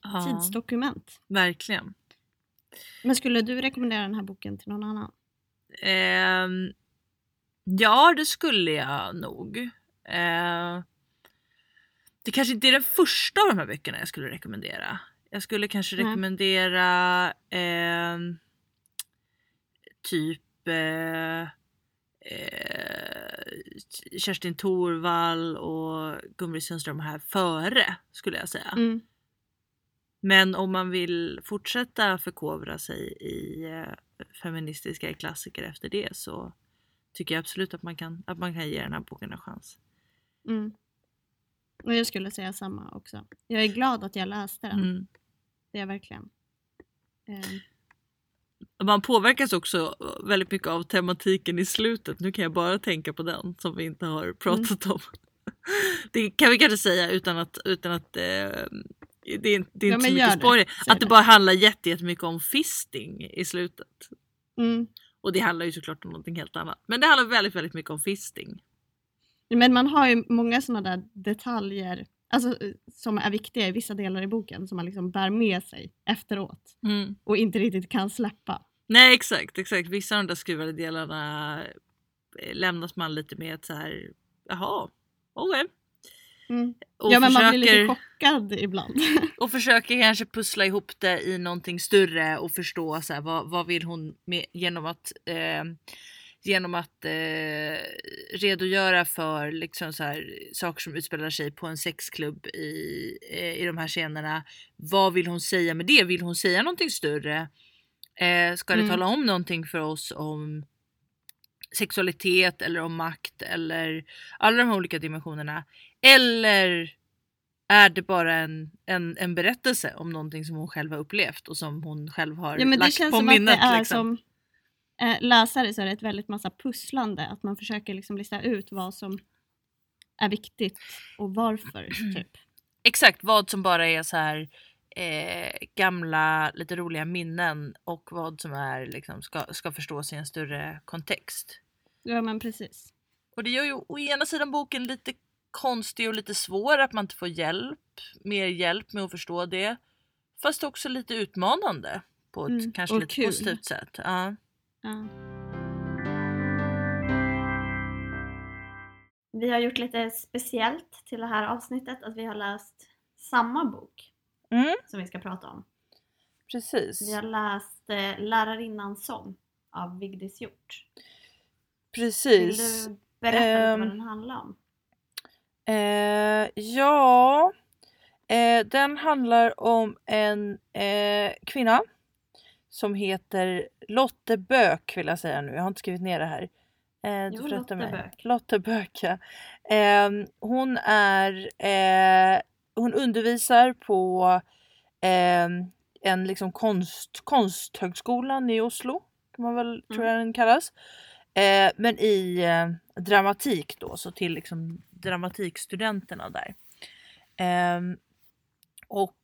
Ja, Tidsdokument. verkligen. Men skulle du rekommendera den här boken till någon annan? Ehm, ja, det skulle jag nog. Eh, det kanske inte är den första av de här böckerna jag skulle rekommendera. Jag skulle kanske Nej. rekommendera ehm, typ eh, eh, Kerstin Thorvall och Gun-Britt Sundström här före skulle jag säga. Mm. Men om man vill fortsätta förkovra sig i eh, feministiska klassiker efter det så tycker jag absolut att man kan, att man kan ge den här boken en chans. Mm. Och jag skulle säga samma också. Jag är glad att jag läste den. Mm. Det är jag verkligen. Ehm, Man påverkas också väldigt mycket av tematiken i slutet. Nu kan jag bara tänka på den som vi inte har pratat om. Det kan vi kanske säga utan att, utan att eh, det är, det är Ja, inte men så mycket det. spoiler. Säg Att det det. bara handlar jätte- jättemycket om fisting i slutet. mm. Och det handlar ju såklart om någonting helt annat. Men det handlar väldigt, väldigt mycket om fisting. Men man har ju många sådana där detaljer alltså, eh, som är viktiga i vissa delar i boken som man liksom bär med sig efteråt Mm. och inte riktigt kan släppa. Nej exakt, exakt. Vissa av de där skruvade delarna eh, lämnas man lite med ett så här, jaha, okej. Mm. Och, Ja men man blir försöker, lite chockad ibland. och försöker kanske pussla ihop det i någonting större och förstå så här, vad, vad vill hon med, genom att eh, genom att eh, redogöra för liksom så här, saker som utspelar sig på en sexklubb i, eh, i de här scenerna. Vad vill hon säga med det? Vill hon säga någonting större? Eh, ska det Mm. tala om någonting för oss om sexualitet eller om makt eller alla de här olika dimensionerna? Eller är det bara en, en, en berättelse om någonting som hon själv har upplevt och som hon själv har ja men det lagt känns på som minnet? att det är liksom? som eh, läsare så är det ett väldigt massa pusslande. Att man försöker liksom lista ut vad som är viktigt och varför. Typ. Exakt vad som bara är så här eh, gamla lite roliga minnen och vad som är liksom ska, ska förstås i en större kontext. Ja men precis. Och det gör ju å ena sidan boken lite konstig och lite svår att man inte får hjälp, mer hjälp med att förstå det. Fast också lite utmanande på ett Mm, kanske lite kul. positivt sätt. Ja. Ja. Vi har gjort lite speciellt till det här avsnittet att vi har läst samma bok Mm. som vi ska prata om. precis. Vi har läst eh, Lärarinnan som av Vigdis Hjort. Vill Precis. du berätta lite Ehm, vad den handlar om? Eh, ja, eh, den handlar om en eh, kvinna som heter Lotte Böök vill jag säga nu. Jag har inte skrivit ner det här. Eh, du Jo, Lotte mig. Böök. Lotte Böök, ja. Ehm, hon är, eh, hon undervisar på ehm, en liksom konst, konsthögskolan i Oslo. Kan man väl, tror jag den kallas. Eh, men i eh, dramatik då, så till liksom dramatikstudenterna där. Eh, och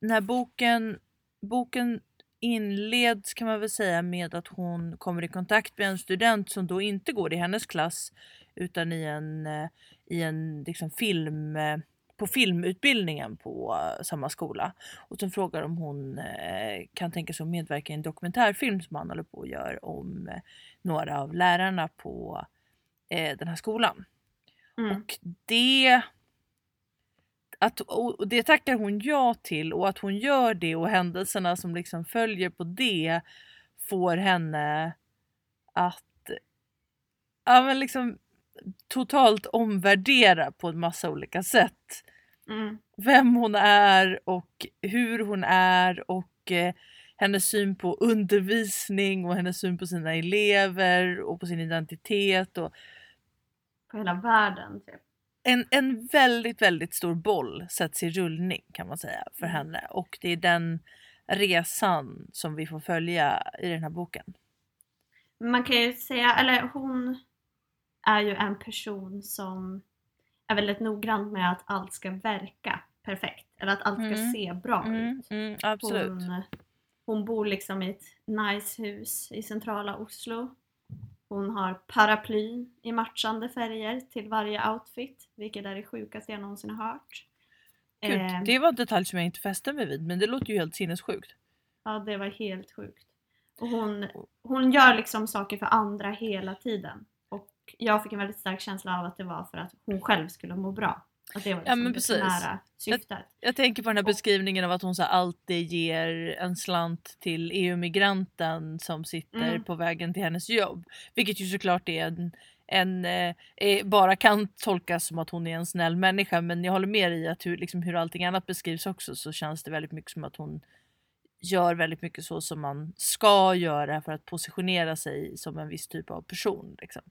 när boken, boken inleds kan man väl säga med att hon kommer i kontakt med en student som då inte går i hennes klass utan i en, eh, i en liksom film, eh, på filmutbildningen på eh, samma skola. Och sen frågar om hon kan tänka sig att medverka i en dokumentärfilm som han håller på och gör om några av lärarna på den här skolan. Mm. Och det att, och det tackar hon ja till och att hon gör det och händelserna som liksom följer på det får henne att ja, men liksom, totalt omvärdera på en massa olika sätt Mm. vem hon är och hur hon är och eh, hennes syn på undervisning och hennes syn på sina elever och på sin identitet. Och På hela världen typ. en, en väldigt, väldigt stor boll sätts i rullning kan man säga för Mm. henne och det är den resan som vi får följa i den här boken. Man kan ju säga, eller hon är ju en person som är väldigt noggrann med att allt ska verka perfekt. Eller att allt ska Mm. se bra Mm, ut. mm, absolut. Hon, hon bor liksom i ett nice hus i centrala Oslo. Hon har paraplyn i matchande färger till varje outfit, vilket är det sjukaste jag någonsin har hört. Gud, Eh, det var en detalj som jag inte fäste mig vid men det låter ju helt sinnessjukt. Ja, det var helt sjukt. Och hon, hon gör liksom saker för andra hela tiden. Och jag fick en väldigt stark känsla av att det var för att hon själv skulle må bra. Att det var Ja, liksom men det precis. primära syftet. Jag tänker på den här beskrivningen av att hon så alltid ger en slant till EU-migranten som sitter Mm. på vägen till hennes jobb. Vilket ju såklart är en, en eh, eh, bara kan tolkas som att hon är en snäll människa men jag håller med i att hur, liksom, hur allting annat beskrivs också så känns det väldigt mycket som att hon gör väldigt mycket så som man ska göra för att positionera sig som en viss typ av person. Liksom.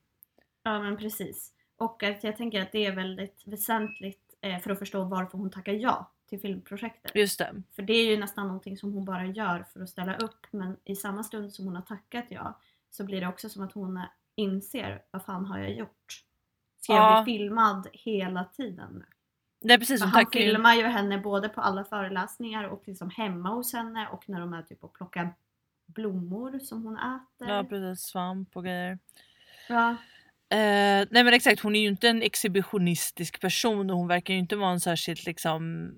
Ja men precis. Och att jag tänker att det är väldigt väsentligt eh, för att förstå varför hon tackar ja till filmprojektet. Just det. För det är ju nästan någonting som hon bara gör för att ställa upp men i samma stund som hon har tackat ja så blir det också som att hon inser vad fan har jag gjort? Ska jag Ja. bli filmad hela tiden? Det är precis som han tackar filmar ju henne både på alla föreläsningar och liksom hemma hos henne och när de är typ och plockar blommor som hon äter. Ja precis, svamp och grejer. Ja. Eh, nej men exakt, hon är ju inte en exhibitionistisk person och hon verkar ju inte vara en särskilt liksom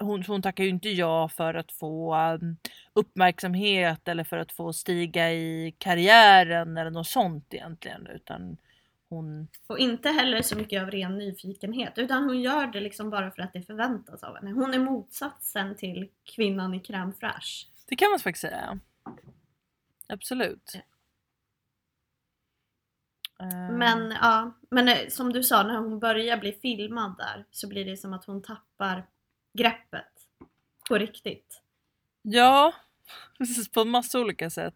hon, hon tackar ju inte ja för att få um, uppmärksamhet eller för att få stiga i karriären eller något sånt egentligen utan hon Och inte heller så mycket av ren nyfikenhet utan hon gör det liksom bara för att det förväntas av henne. Hon är motsatsen till kvinnan i crème fraîche. Det kan man faktiskt säga. Absolut. Eh, Men ja, men eh, som du sa när hon börjar bli filmad där så blir det som att hon tappar greppet på riktigt. Ja, på en massa olika sätt.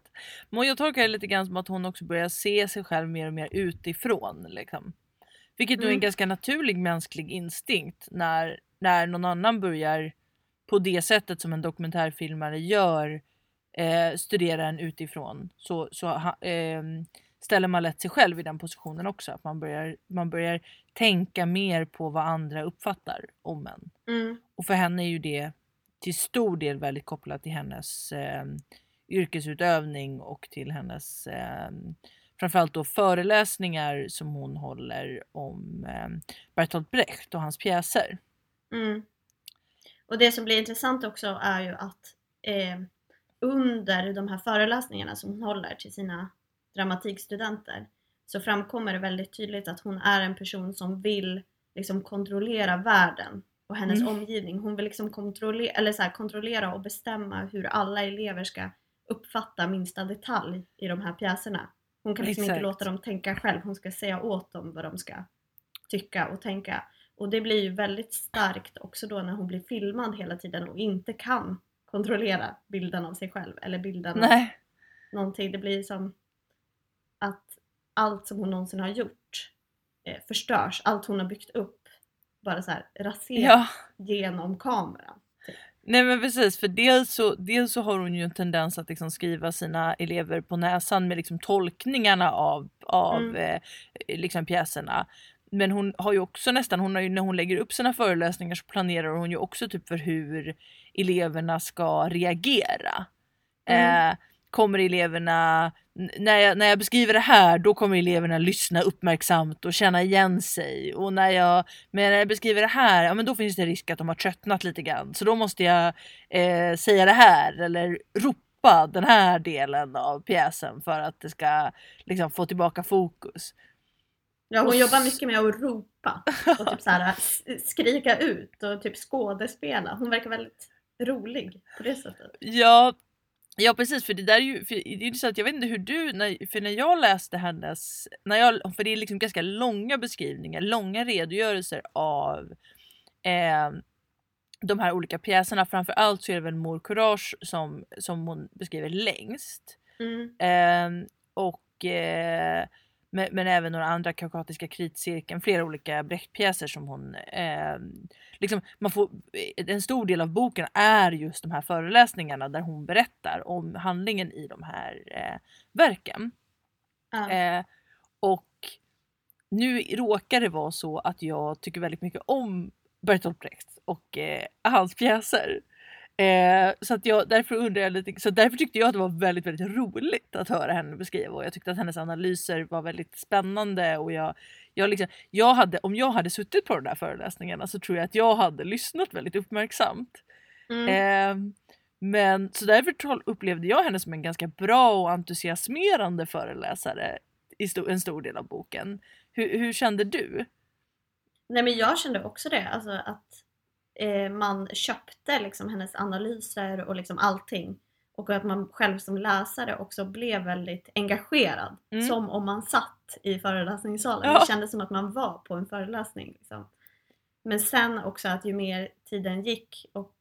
Men jag tolkar det lite grann som att hon också börjar se sig själv mer och mer utifrån. Liksom. Vilket nu är en Mm. ganska naturlig mänsklig instinkt när, när någon annan börjar på det sättet som en dokumentärfilmare gör eh, studera en utifrån. Så, så ehm, ställer man lätt sig själv i den positionen också. Att man börjar, man börjar tänka mer på vad andra uppfattar om en. Mm. Och för henne är ju det till stor del väldigt kopplat till hennes eh, yrkesutövning och till hennes eh, framförallt då föreläsningar som hon håller om eh, Bertolt Brecht och hans pjäser. Mm. Och det som blir intressant också är ju att eh, under de här föreläsningarna som hon håller till sina dramatikstudenter så framkommer det väldigt tydligt att hon är en person som vill liksom kontrollera världen och hennes Mm. omgivning. Hon vill liksom kontrollera, eller så här, kontrollera och bestämma hur alla elever ska uppfatta minsta detalj i de här pjäserna. Hon kan liksom inte låta dem tänka själv, hon ska säga åt dem vad de ska tycka och tänka. Och det blir ju väldigt starkt också då när hon blir filmad hela tiden och inte kan kontrollera bilden av sig själv eller bilden av Nej. någonting. Det blir som allt som hon någonsin har gjort eh, förstörs. Allt hon har byggt upp bara så här raseras Ja. genom kameran. Nej men precis för dels så, dels så har hon ju en tendens att liksom skriva sina elever på näsan med liksom tolkningarna av, av Mm. eh, liksom pjäserna. Men hon har ju också nästan, hon har ju, när hon lägger upp sina föreläsningar så planerar hon ju också typ för hur eleverna ska reagera. Mm. Eh, kommer eleverna, när jag, när jag beskriver det här då kommer eleverna lyssna uppmärksamt och känna igen sig. Och när jag, men när jag beskriver det här, ja men då finns det risk att de har tröttnat lite grann. Så då måste jag eh, säga det här eller ropa den här delen av pjäsen för att det ska liksom få tillbaka fokus. Ja, hon jobbar mycket med att ropa och typ så här, skrika ut och typ skådespela. Hon verkar väldigt rolig på det sättet. Ja, ja precis för det där är ju, för det är så att jag vet inte hur du, när, för när jag läste hennes, när jag, för det är liksom ganska långa beskrivningar, långa redogörelser av eh, de här olika pjäserna. Framförallt så är det väl Mor Courage som, som hon beskriver längst. Mm. Ehm, och, eh, men, men även några andra kaukatiska kritcirkeln, flera olika Brecht-pjäser som hon... ehm, liksom, man får, en stor del av boken är just de här föreläsningarna där hon berättar om handlingen i de här eh, verken. Ja. Eh, och nu råkar det vara så att jag tycker väldigt mycket om Bertolt Brecht och eh, hans pjäser. Eh, så att jag, därför undrar jag lite, så därför tyckte jag att det var väldigt, väldigt roligt att höra henne beskriva och jag tyckte att hennes analyser var väldigt spännande och jag, jag, liksom, jag hade, om jag hade suttit på de där föreläsningarna så tror jag att jag hade lyssnat väldigt uppmärksamt. Mm. Eh, men så därför upplevde jag henne som en ganska bra och entusiasmerande föreläsare i sto- en stor del av boken. Hur, hur kände du? Nej men jag kände också det, alltså att eh, man köpte liksom hennes analyser och liksom allting. Och att man själv som läsare också blev väldigt engagerad. Mm. Som om man satt i föreläsningssalen. Ja. Det kändes som att man var på en föreläsning. Liksom. Men sen också att ju mer tiden gick och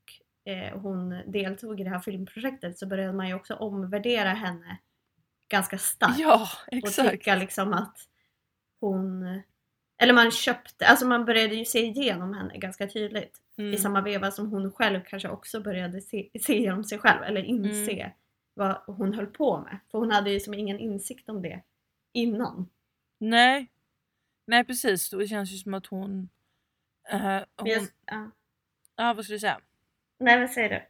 eh, hon deltog i det här filmprojektet så började man ju också omvärdera henne ganska starkt Ja, och exakt. tycka liksom att hon eller man köpte, alltså man började ju se igenom henne ganska tydligt i Mm. samma veva som hon själv kanske också började se, se igenom sig själv eller inse Mm. vad hon höll på med. För hon hade ju som ingen insikt om det innan. Nej. Nej precis, det känns ju som att hon... Men hon jag- ja. ja, vad skulle du säga? Nej vad säger du?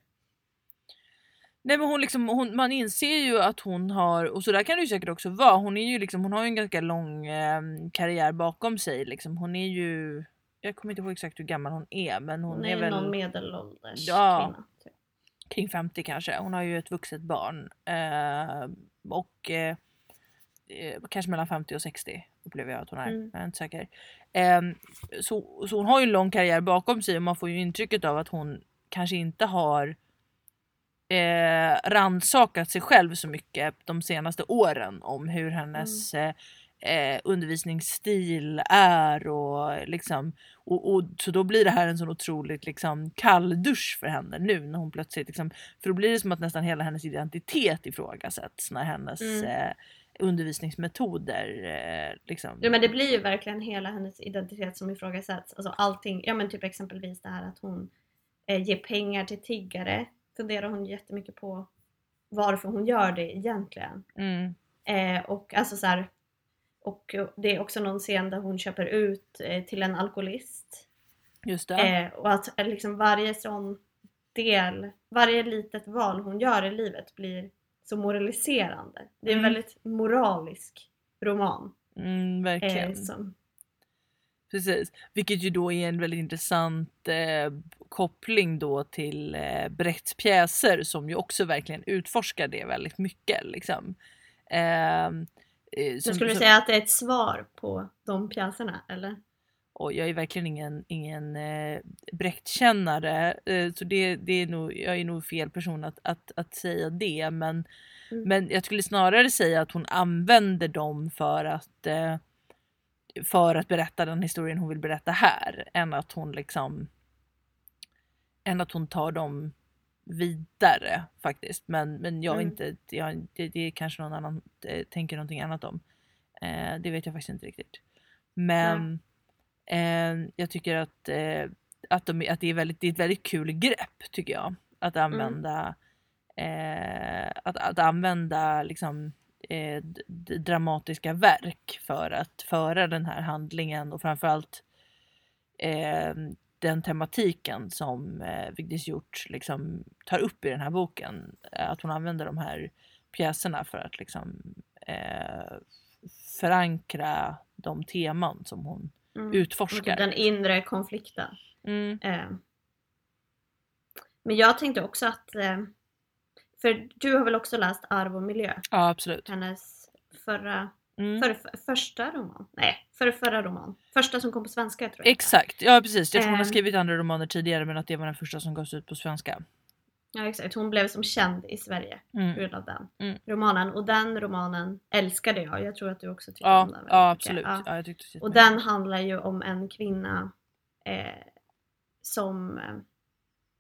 Nej men hon liksom, hon, man inser ju att hon har, och så där kan det ju säkert också vara, hon är ju liksom, hon har ju en ganska lång eh, karriär bakom sig liksom. Hon är ju, jag kommer inte ihåg exakt hur gammal hon är men hon, Hon, är, är, väl någon medelålders Ja. kvinna. Typ. kring 50 kanske. Hon har ju ett vuxet barn. Eh, och eh, kanske mellan 50 och 60 upplever jag att hon är. Mm. Jag är inte säker. Eh, så, så hon har ju en lång karriär bakom sig och man får ju intrycket av att hon kanske inte har eh, rannsakat sig själv så mycket de senaste åren om hur hennes eh, eh, undervisningsstil är och liksom och, och så då blir det här en sån otroligt liksom kalldusch för henne nu när hon plötsligt liksom för då blir det som att nästan hela hennes identitet ifrågasätts när hennes Mm. eh, undervisningsmetoder eh, liksom. Ja men det blir ju verkligen hela hennes identitet som ifrågasätts. Alltså allting, ja men typ exempelvis det här att hon eh, ger pengar till tiggare. Funderar hon jättemycket på varför hon gör det egentligen. Mm, Eh, och alltså så här, och det är också någon scen där hon köper ut eh, till en alkoholist. just det. Eh, och att eh, liksom varje sån del, varje litet val hon gör i livet blir så moraliserande. Det är en Mm. väldigt moralisk roman. Mm, verkligen. Eh, som, Precis, vilket ju då är en väldigt intressant eh, koppling då till eh, Brechts pjäser som ju också verkligen utforskar det väldigt mycket. Liksom. Ehm, eh, som- men skulle du säga att det är ett svar på de pjäserna eller? och jag är verkligen ingen, ingen eh, Brecht-kännare eh, så det, det är nog, jag är nog fel person att, att, att säga det men, Mm. men jag skulle snarare säga att hon använder dem för att eh, för att berätta den historien hon vill berätta här än att hon liksom än att hon tar dem vidare faktiskt. Men, men jag Mm. inte, jag, det, det är kanske någon annan eh, tänker någonting annat om. Eh, det vet jag faktiskt inte riktigt. Men eh, jag tycker att, eh, att, de, att det, är väldigt, det är ett väldigt kul grepp tycker jag. Att använda, eh, att, att använda liksom eh, dramatiska verk för att föra den här handlingen och framförallt eh, den tematiken som eh, Vigdis Hjorth liksom tar upp i den här boken. Eh, Att hon använder de här pjäserna för att liksom eh, förankra de teman som hon Mm. Utforskar. Den inre konflikten. Mm. Eh. Men jag tänkte också att, eh, för du har väl också läst Arv och miljö? Ja absolut. Hennes förra, Mm. för, för, första roman? Nej, för förra roman. Första som kom på svenska tror jag. Exakt, ja precis. Jag tror hon har Ehm. skrivit andra romaner tidigare men att det var den första som gavs ut på svenska. Ja exakt, hon blev som känd i Sverige på Mm. grund av den Mm. romanen. Och den romanen älskade jag. Jag tror att du också tycker Ja, om den. ja absolut. Ja. Ja, jag tyckte Och den handlar ju om en kvinna eh, som, eh,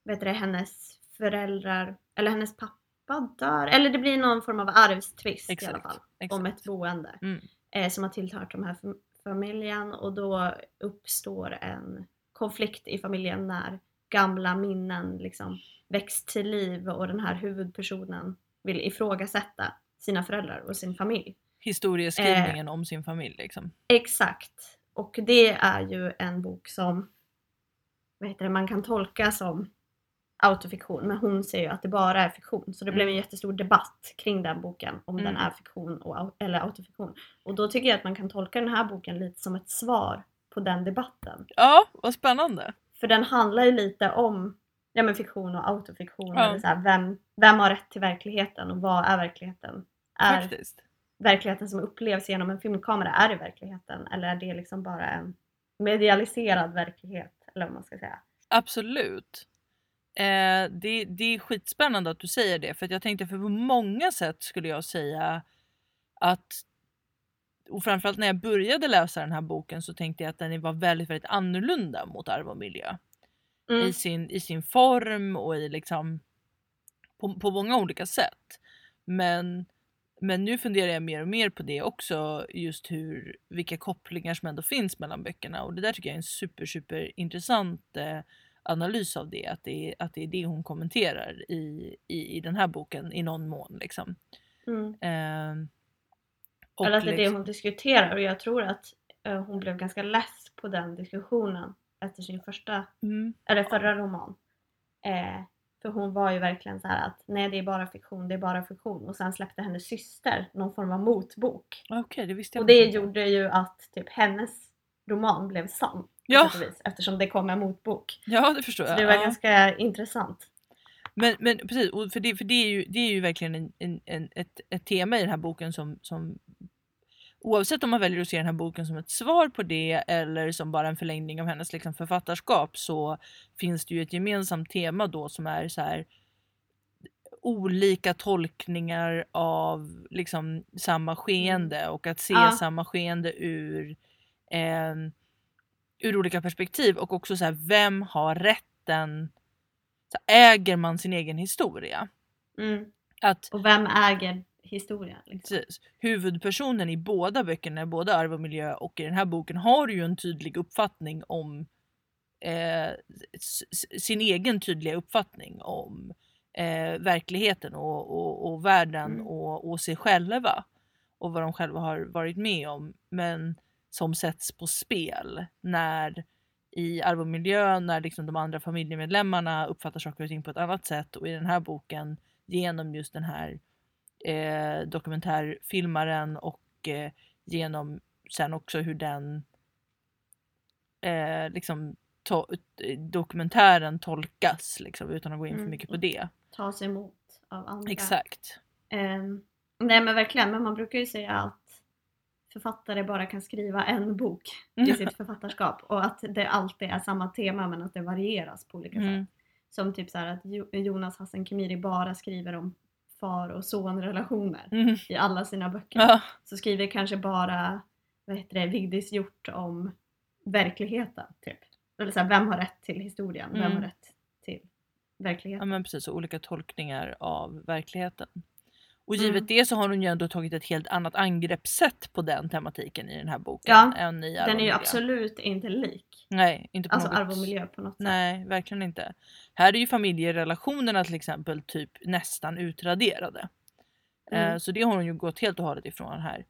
vet du hennes föräldrar, eller hennes pappa dör, eller det blir någon form av arvstvist i alla Exakt, fall. exakt. Om ett boende Mm. eh, som har tillhört de här fam- familjen och då uppstår en konflikt i familjen när gamla minnen liksom väcks till liv och den här huvudpersonen vill ifrågasätta sina föräldrar och sin familj. Historieskrivningen Eh. om sin familj liksom. Exakt. Och det är ju en bok som vad heter det, man kan tolka som autofiktion men hon säger ju att det bara är fiktion. Så det blev en Mm. jättestor debatt kring den boken om den Mm. är fiktion och, eller autofiktion. Och då tycker jag att man kan tolka den här boken lite som ett svar på den debatten. Ja, vad spännande. För den handlar ju lite om ja, men fiktion och autofiktion. Ja. Eller så här, vem, vem har rätt till verkligheten och vad är verkligheten? Är Faktiskt. verkligheten som upplevs genom en filmkamera är det verkligheten eller är det liksom bara en medialiserad verklighet eller vad man ska säga. Absolut. Eh, det, det är skitspännande att du säger det för jag tänkte för på många sätt skulle jag säga att och framförallt när jag började läsa den här boken så tänkte jag att den var väldigt, väldigt annorlunda mot arv och miljö. Mm. I, sin, I sin form och i liksom på, på många olika sätt. Men, men nu funderar jag mer och mer på det också just hur vilka kopplingar som ändå finns mellan böckerna och det där tycker jag är en super super intressant eh, analys av det att, det är, att det är det hon kommenterar i, i, i den här boken i någon mån liksom. Mm. Ehm, och Eller att det är det liksom- hon diskuterar och jag tror att eh, hon blev ganska less på den diskussionen efter sin första, mm, eller förra roman. Eh, för hon var ju verkligen så här att nej det är bara fiktion, det är bara fiktion och sen släppte hennes syster någon form av motbok. Okej, det visste jag Och det inte. gjorde ju att typ hennes roman blev sann. Ja. vis, eftersom det kom en motbok. Ja, det förstår Så jag. det var ja. ganska intressant. Men, men precis, och för, det, för det, är ju, det är ju verkligen en, en, en, ett, ett tema i den här boken som, som oavsett om man väljer att se den här boken som ett svar på det eller som bara en förlängning av hennes liksom, författarskap så finns det ju ett gemensamt tema då som är så här olika tolkningar av liksom samma skeende och att se Ja. samma skeende ur, eh, ur olika perspektiv och också så här, vem har rätten så äger man sin egen historia. Mm. Att Och vem äger historien? Liksom? precis, huvudpersonen i båda böckerna, både Arv och miljö och i den här boken har ju en tydlig uppfattning om eh, sin egen tydliga uppfattning om eh, verkligheten och, och, och världen Mm. och, och sig själva och vad de själva har varit med om men som sätts på spel när i Arv och miljö när liksom de andra familjemedlemmarna uppfattar saker och ting på ett annat sätt och i den här boken genom just den här eh, dokumentärfilmaren och eh, genom sen också hur den eh, liksom to- dokumentären tolkas liksom, utan att gå in för Mm. mycket på det. Tas emot av andra. Exakt. Ehm, nej men verkligen, men man brukar ju säga att författare bara kan skriva en bok i sitt författarskap och att det alltid är samma tema men att det varieras på olika Mm. sätt. Som typ så att Jo- Jonas Hassan Khemiri bara skriver om far och sonrelationer Mm. i alla sina böcker. Ja. Så skriver kanske bara vad heter det, Vigdis Hjort om verkligheten. Typ. Eller så här, vem har rätt till historien? Vem Mm. har rätt till ja verkligheten? men precis, och olika tolkningar av verkligheten. Och Mm. givet det så har hon ju ändå tagit ett helt annat angreppssätt på den tematiken i den här boken. Ja, än i Den och är ju absolut inte lik. Nej, inte på Alltså något arv och miljö på något sätt. Nej, verkligen inte. Här är ju familjerelationerna till exempel typ nästan utraderade. Mm. Eh, Så det har hon ju gått helt och hållet ifrån här.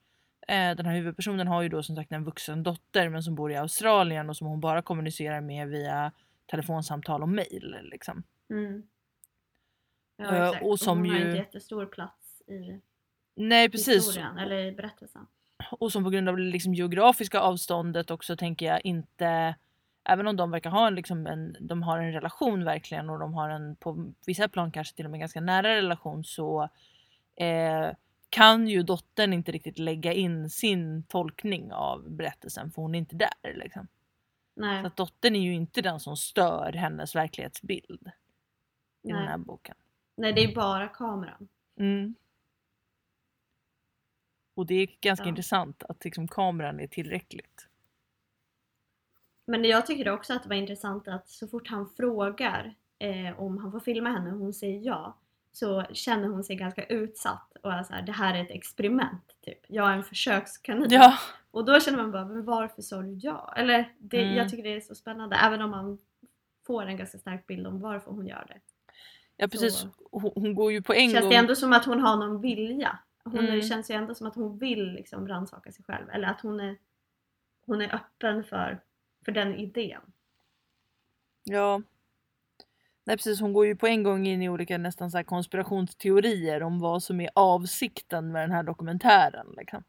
Eh, Den här huvudpersonen har ju då som sagt en vuxen dotter men som bor i Australien och som hon bara kommunicerar med via telefonsamtal och mail. Liksom. Mm. Ja, Eh, och som hon har ju- inte jättestor plats i Nej precis. historien eller i berättelsen. Och som på grund av det liksom geografiska avståndet också tänker jag inte Även om de verkar ha en, liksom en, de har en relation verkligen och de har en på vissa plan kanske till och med ganska nära relation så eh, kan ju dottern inte riktigt lägga in sin tolkning av berättelsen för hon är inte där. Liksom. Nej, Så att dottern är ju inte den som stör hennes verklighetsbild i den nej. här boken. nej, det är bara kameran. Mm. Och det är ganska Ja. intressant att liksom kameran är tillräckligt. Men jag tycker också att det var intressant att så fort han frågar eh, om han får filma henne och hon säger ja så känner hon sig ganska utsatt och är så här, det här är ett experiment. Typ. Jag är en försökskanin. Ja, Och då känner man bara, men varför sa du ja? Eller det, Mm. jag tycker det är så spännande även om man får en ganska stark bild om varför hon gör det. ja precis. Så- Hon, hon går ju på en Känns gång. det ändå som att hon har någon vilja? Hon Mm. känns ju ändå som att hon vill liksom rannsaka sig själv eller att hon är, hon är öppen för, för den idén. Ja. Nej precis, hon går ju på en gång in i olika nästan så konspirationsteorier om vad som är avsikten med den här dokumentären. Liksom.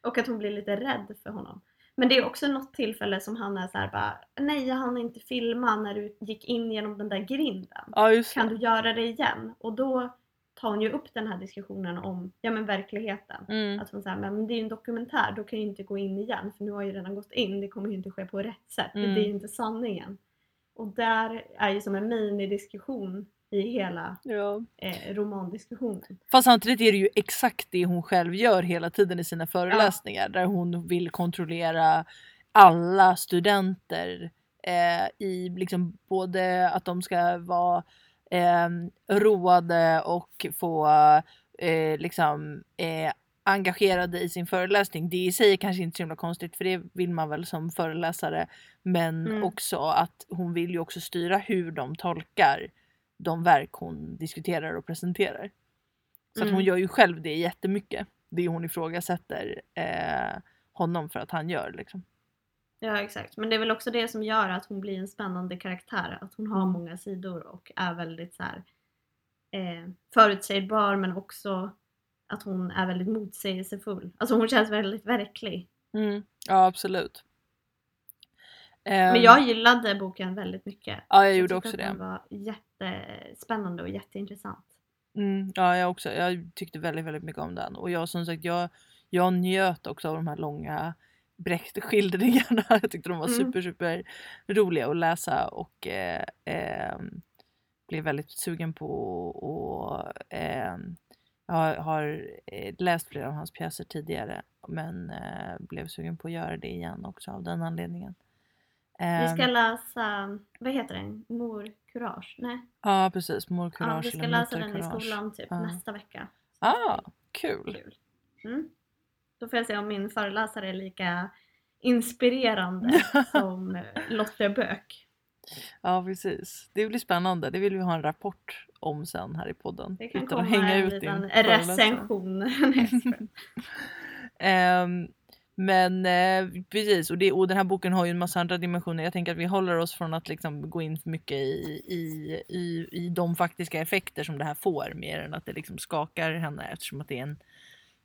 Och att hon blir lite rädd för honom. Men det är också något tillfälle som han är så här bara Nej jag hann inte filma när du gick in genom den där grinden. Ja Kan du göra det igen? Och då tar hon ju upp den här diskussionen om ja, men verkligheten. Mm. Att hon säger men det är ju en dokumentär, då kan jag ju inte gå in igen för nu har jag ju redan gått in, det kommer ju inte ske på rätt sätt. Mm. Det är ju inte sanningen. Och där är ju som en minidiskussion i hela Ja. eh, romandiskussionen. Fast samtidigt är det ju exakt det hon själv gör hela tiden i sina föreläsningar där hon vill kontrollera alla studenter eh, i liksom både att de ska vara roade och få eh, liksom eh, engagerade i sin föreläsning. Det i sig är kanske inte så himla konstigt för det vill man väl som föreläsare. Men Mm. också att hon vill ju också styra hur de tolkar de verk hon diskuterar och presenterar. Så att hon Mm. gör ju själv det jättemycket. Det hon ifrågasätter eh, honom för att han gör. Liksom. Ja exakt, men det är väl också det som gör att hon blir en spännande karaktär. Att hon har många sidor och är väldigt så här, eh, förutsägbar men också att hon är väldigt motsägelsefull. Alltså hon känns väldigt verklig. Mm. Ja absolut. Men Ehm, jag gillade boken väldigt mycket. Ja jag gjorde tyckte också att Den det. var jättespännande och jätteintressant. Mm, ja jag också. Jag tyckte väldigt väldigt mycket om den. Och jag som sagt jag, jag njöt också av de här långa Brecht-skildringarna. Jag tyckte de var Mm. super super roliga att läsa och eh, ehm, blev väldigt sugen på och ehm, jag har, eh, läst flera av hans pjäser tidigare men eh, blev sugen på att göra det igen också av den anledningen. Vi ska Ehm, läsa, vad heter den? Mor Courage? Nej? Ja precis, Mor Ja, Courage vi ska läsa den i skolan typ Ja. nästa vecka. Ah, kul! Kul. Mm. Då får jag se om min föreläsare är lika inspirerande som eh, Lotte Böck. Ja precis. Det blir spännande. Det vill vi ha en rapport om sen här i podden. Det kan Utan att komma hänga en ut liten recension. Ehm, men eh, precis, och, det, och den här boken har ju en massa andra dimensioner. Jag tänker att vi håller oss från att liksom gå in för mycket i, i, i, i de faktiska effekter som det här får mer än att det liksom skakar henne eftersom att det är en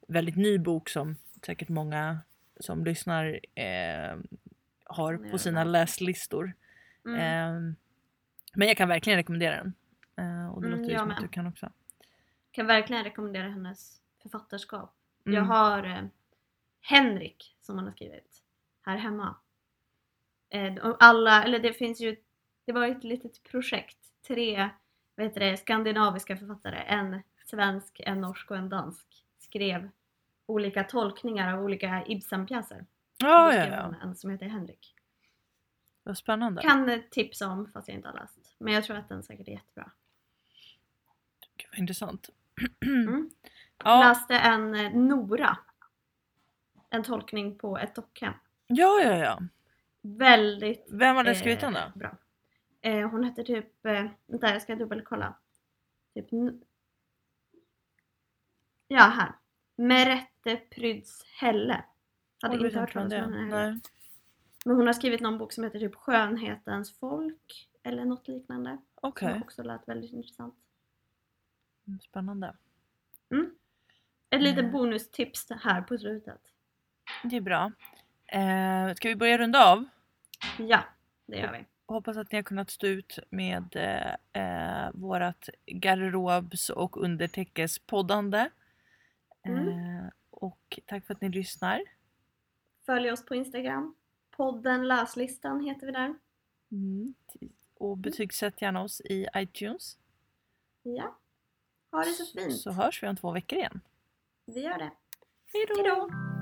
väldigt ny bok som säkert många som lyssnar eh, har på sina läslistor. Mm. Ehm, men jag kan verkligen rekommendera den. Eh, och det Mm, låter ju jag som med. att du kan också. Kan verkligen rekommendera hennes författarskap. Mm. Jag har eh, Henrik som han har skrivit här hemma. Eh, och alla, eller det finns ju, det var ett litet projekt. Tre vad heter det, skandinaviska författare, en svensk, en norsk och en dansk, skrev olika tolkningar av olika Ibsen-pjäser. Ja, Då ja, ja. En som heter Henrik. Vad spännande. Kan tipsa om fast jag inte har läst. Men jag tror att den säkert är jättebra. Gud, vad intressant. Mm. Ja, Läste en eh, Nora. En tolkning på ett dockhem. ja, ja, ja. Väldigt Vem hade eh, skrivit den då? bra. Eh, hon hette typ, eh, vänta jag ska dubbelkolla. Typ, ja här. Merete Pryds Helle. Hade inte hört talas om henne. Men hon har skrivit någon bok som heter typ Skönhetens folk. Eller något liknande. Okej, Som också lät väldigt intressant. spännande. Ett litet Mm. bonustips här på slutet. Det är bra. Eh, ska vi börja runda av? Ja, det gör vi. Hoppas att ni har kunnat stå ut med eh, eh, vårat garderobs och undertäckespoddande. Mm. Eh, och tack för att ni lyssnar. Följ oss på Instagram. Podden Läslistan heter vi där. Mm. Och betygsätt gärna oss i iTunes. Ja. Ha det så fint. Så hörs vi om två veckor igen. Vi gör det. Hej då!